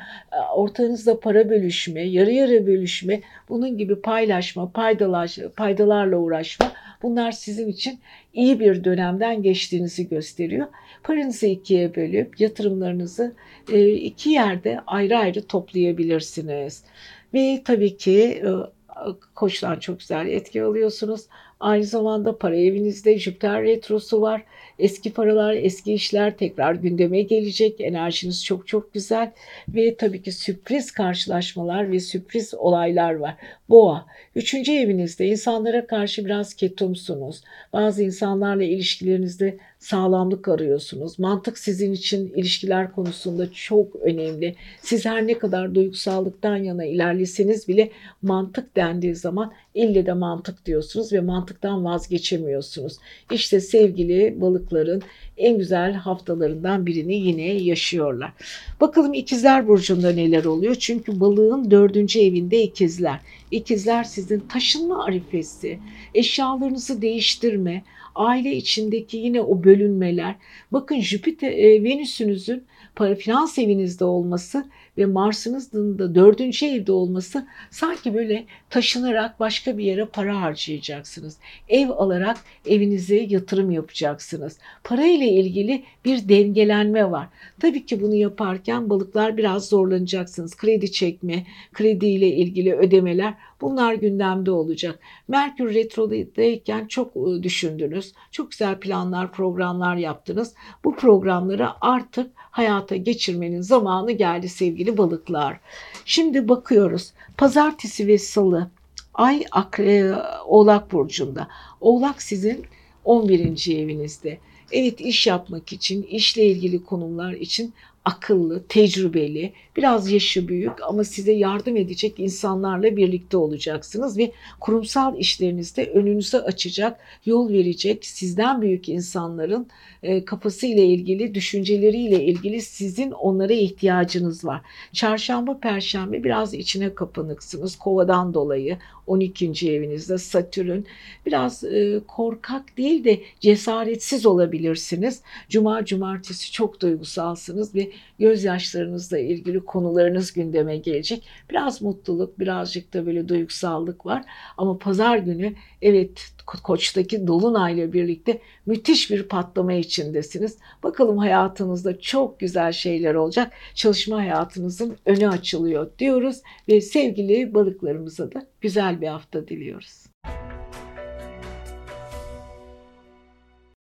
ortağınızla para bölüşme, yarı yarı bölüşme, bunun gibi paylaşma, paydalar, paydalarla uğraşma bunlar sizin için iyi bir dönemden geçtiğinizi gösteriyor. Paranızı ikiye bölüp yatırımlarınızı e, iki yerde ayrı ayrı toplayabilirsiniz. Ve tabii ki e, koçtan çok güzel etki alıyorsunuz. Aynı zamanda para evinizde Jüpiter retrosu var. Eski paralar, eski işler tekrar gündeme gelecek. Enerjiniz çok çok güzel ve tabii ki sürpriz karşılaşmalar ve sürpriz olaylar var. Boğa, üçüncü evinizde insanlara karşı biraz ketumsunuz. Bazı insanlarla ilişkilerinizde sağlamlık arıyorsunuz. Mantık sizin için ilişkiler konusunda çok önemli. Siz her ne kadar duygusallıktan yana ilerleseniz bile mantık dendiği zaman ille de mantık diyorsunuz ve mantıktan vazgeçemiyorsunuz. İşte sevgili balıkların en güzel haftalarından birini yine yaşıyorlar. Bakalım ikizler burcunda neler oluyor? Çünkü balığın dördüncü evinde ikizler. İkizler sizin taşınma arifesi, eşyalarınızı değiştirme, aile içindeki yine o bölünmeler. Bakın Jüpiter, e, Venüs'ünüzün para finans evinizde olması ve Mars'ınızın da dördüncü evde olması sanki böyle taşınarak başka bir yere para harcayacaksınız. Ev alarak evinize yatırım yapacaksınız. Para ile ilgili bir dengelenme var. Tabii ki bunu yaparken balıklar biraz zorlanacaksınız. Kredi çekme, kredi ile ilgili ödemeler bunlar gündemde olacak. Merkür retrodayken çok ıı, düşündünüz. Çok güzel planlar, programlar yaptınız. Bu programları artık hayata geçirmenin zamanı geldi sevgili balıklar. Şimdi bakıyoruz. Pazartesi ve salı Ay Akre, Oğlak Burcu'nda. Oğlak sizin 11. evinizde. Evet iş yapmak için, işle ilgili konumlar için akıllı, tecrübeli, biraz yaşı büyük ama size yardım edecek insanlarla birlikte olacaksınız ve kurumsal işlerinizde önünüzü açacak, yol verecek sizden büyük insanların e, kafası ile ilgili, düşünceleriyle ilgili sizin onlara ihtiyacınız var. Çarşamba, perşembe biraz içine kapanıksınız kovadan dolayı. 12. evinizde Satürn biraz e, korkak değil de cesaretsiz olabilirsiniz. Cuma, cumartesi çok duygusalsınız ve gözyaşlarınızla ilgili konularınız gündeme gelecek. Biraz mutluluk, birazcık da böyle duygusallık var. Ama pazar günü evet Koç'taki Dolunay'la birlikte müthiş bir patlama içindesiniz. Bakalım hayatınızda çok güzel şeyler olacak. Çalışma hayatınızın önü açılıyor diyoruz ve sevgili balıklarımıza da güzel bir hafta diliyoruz.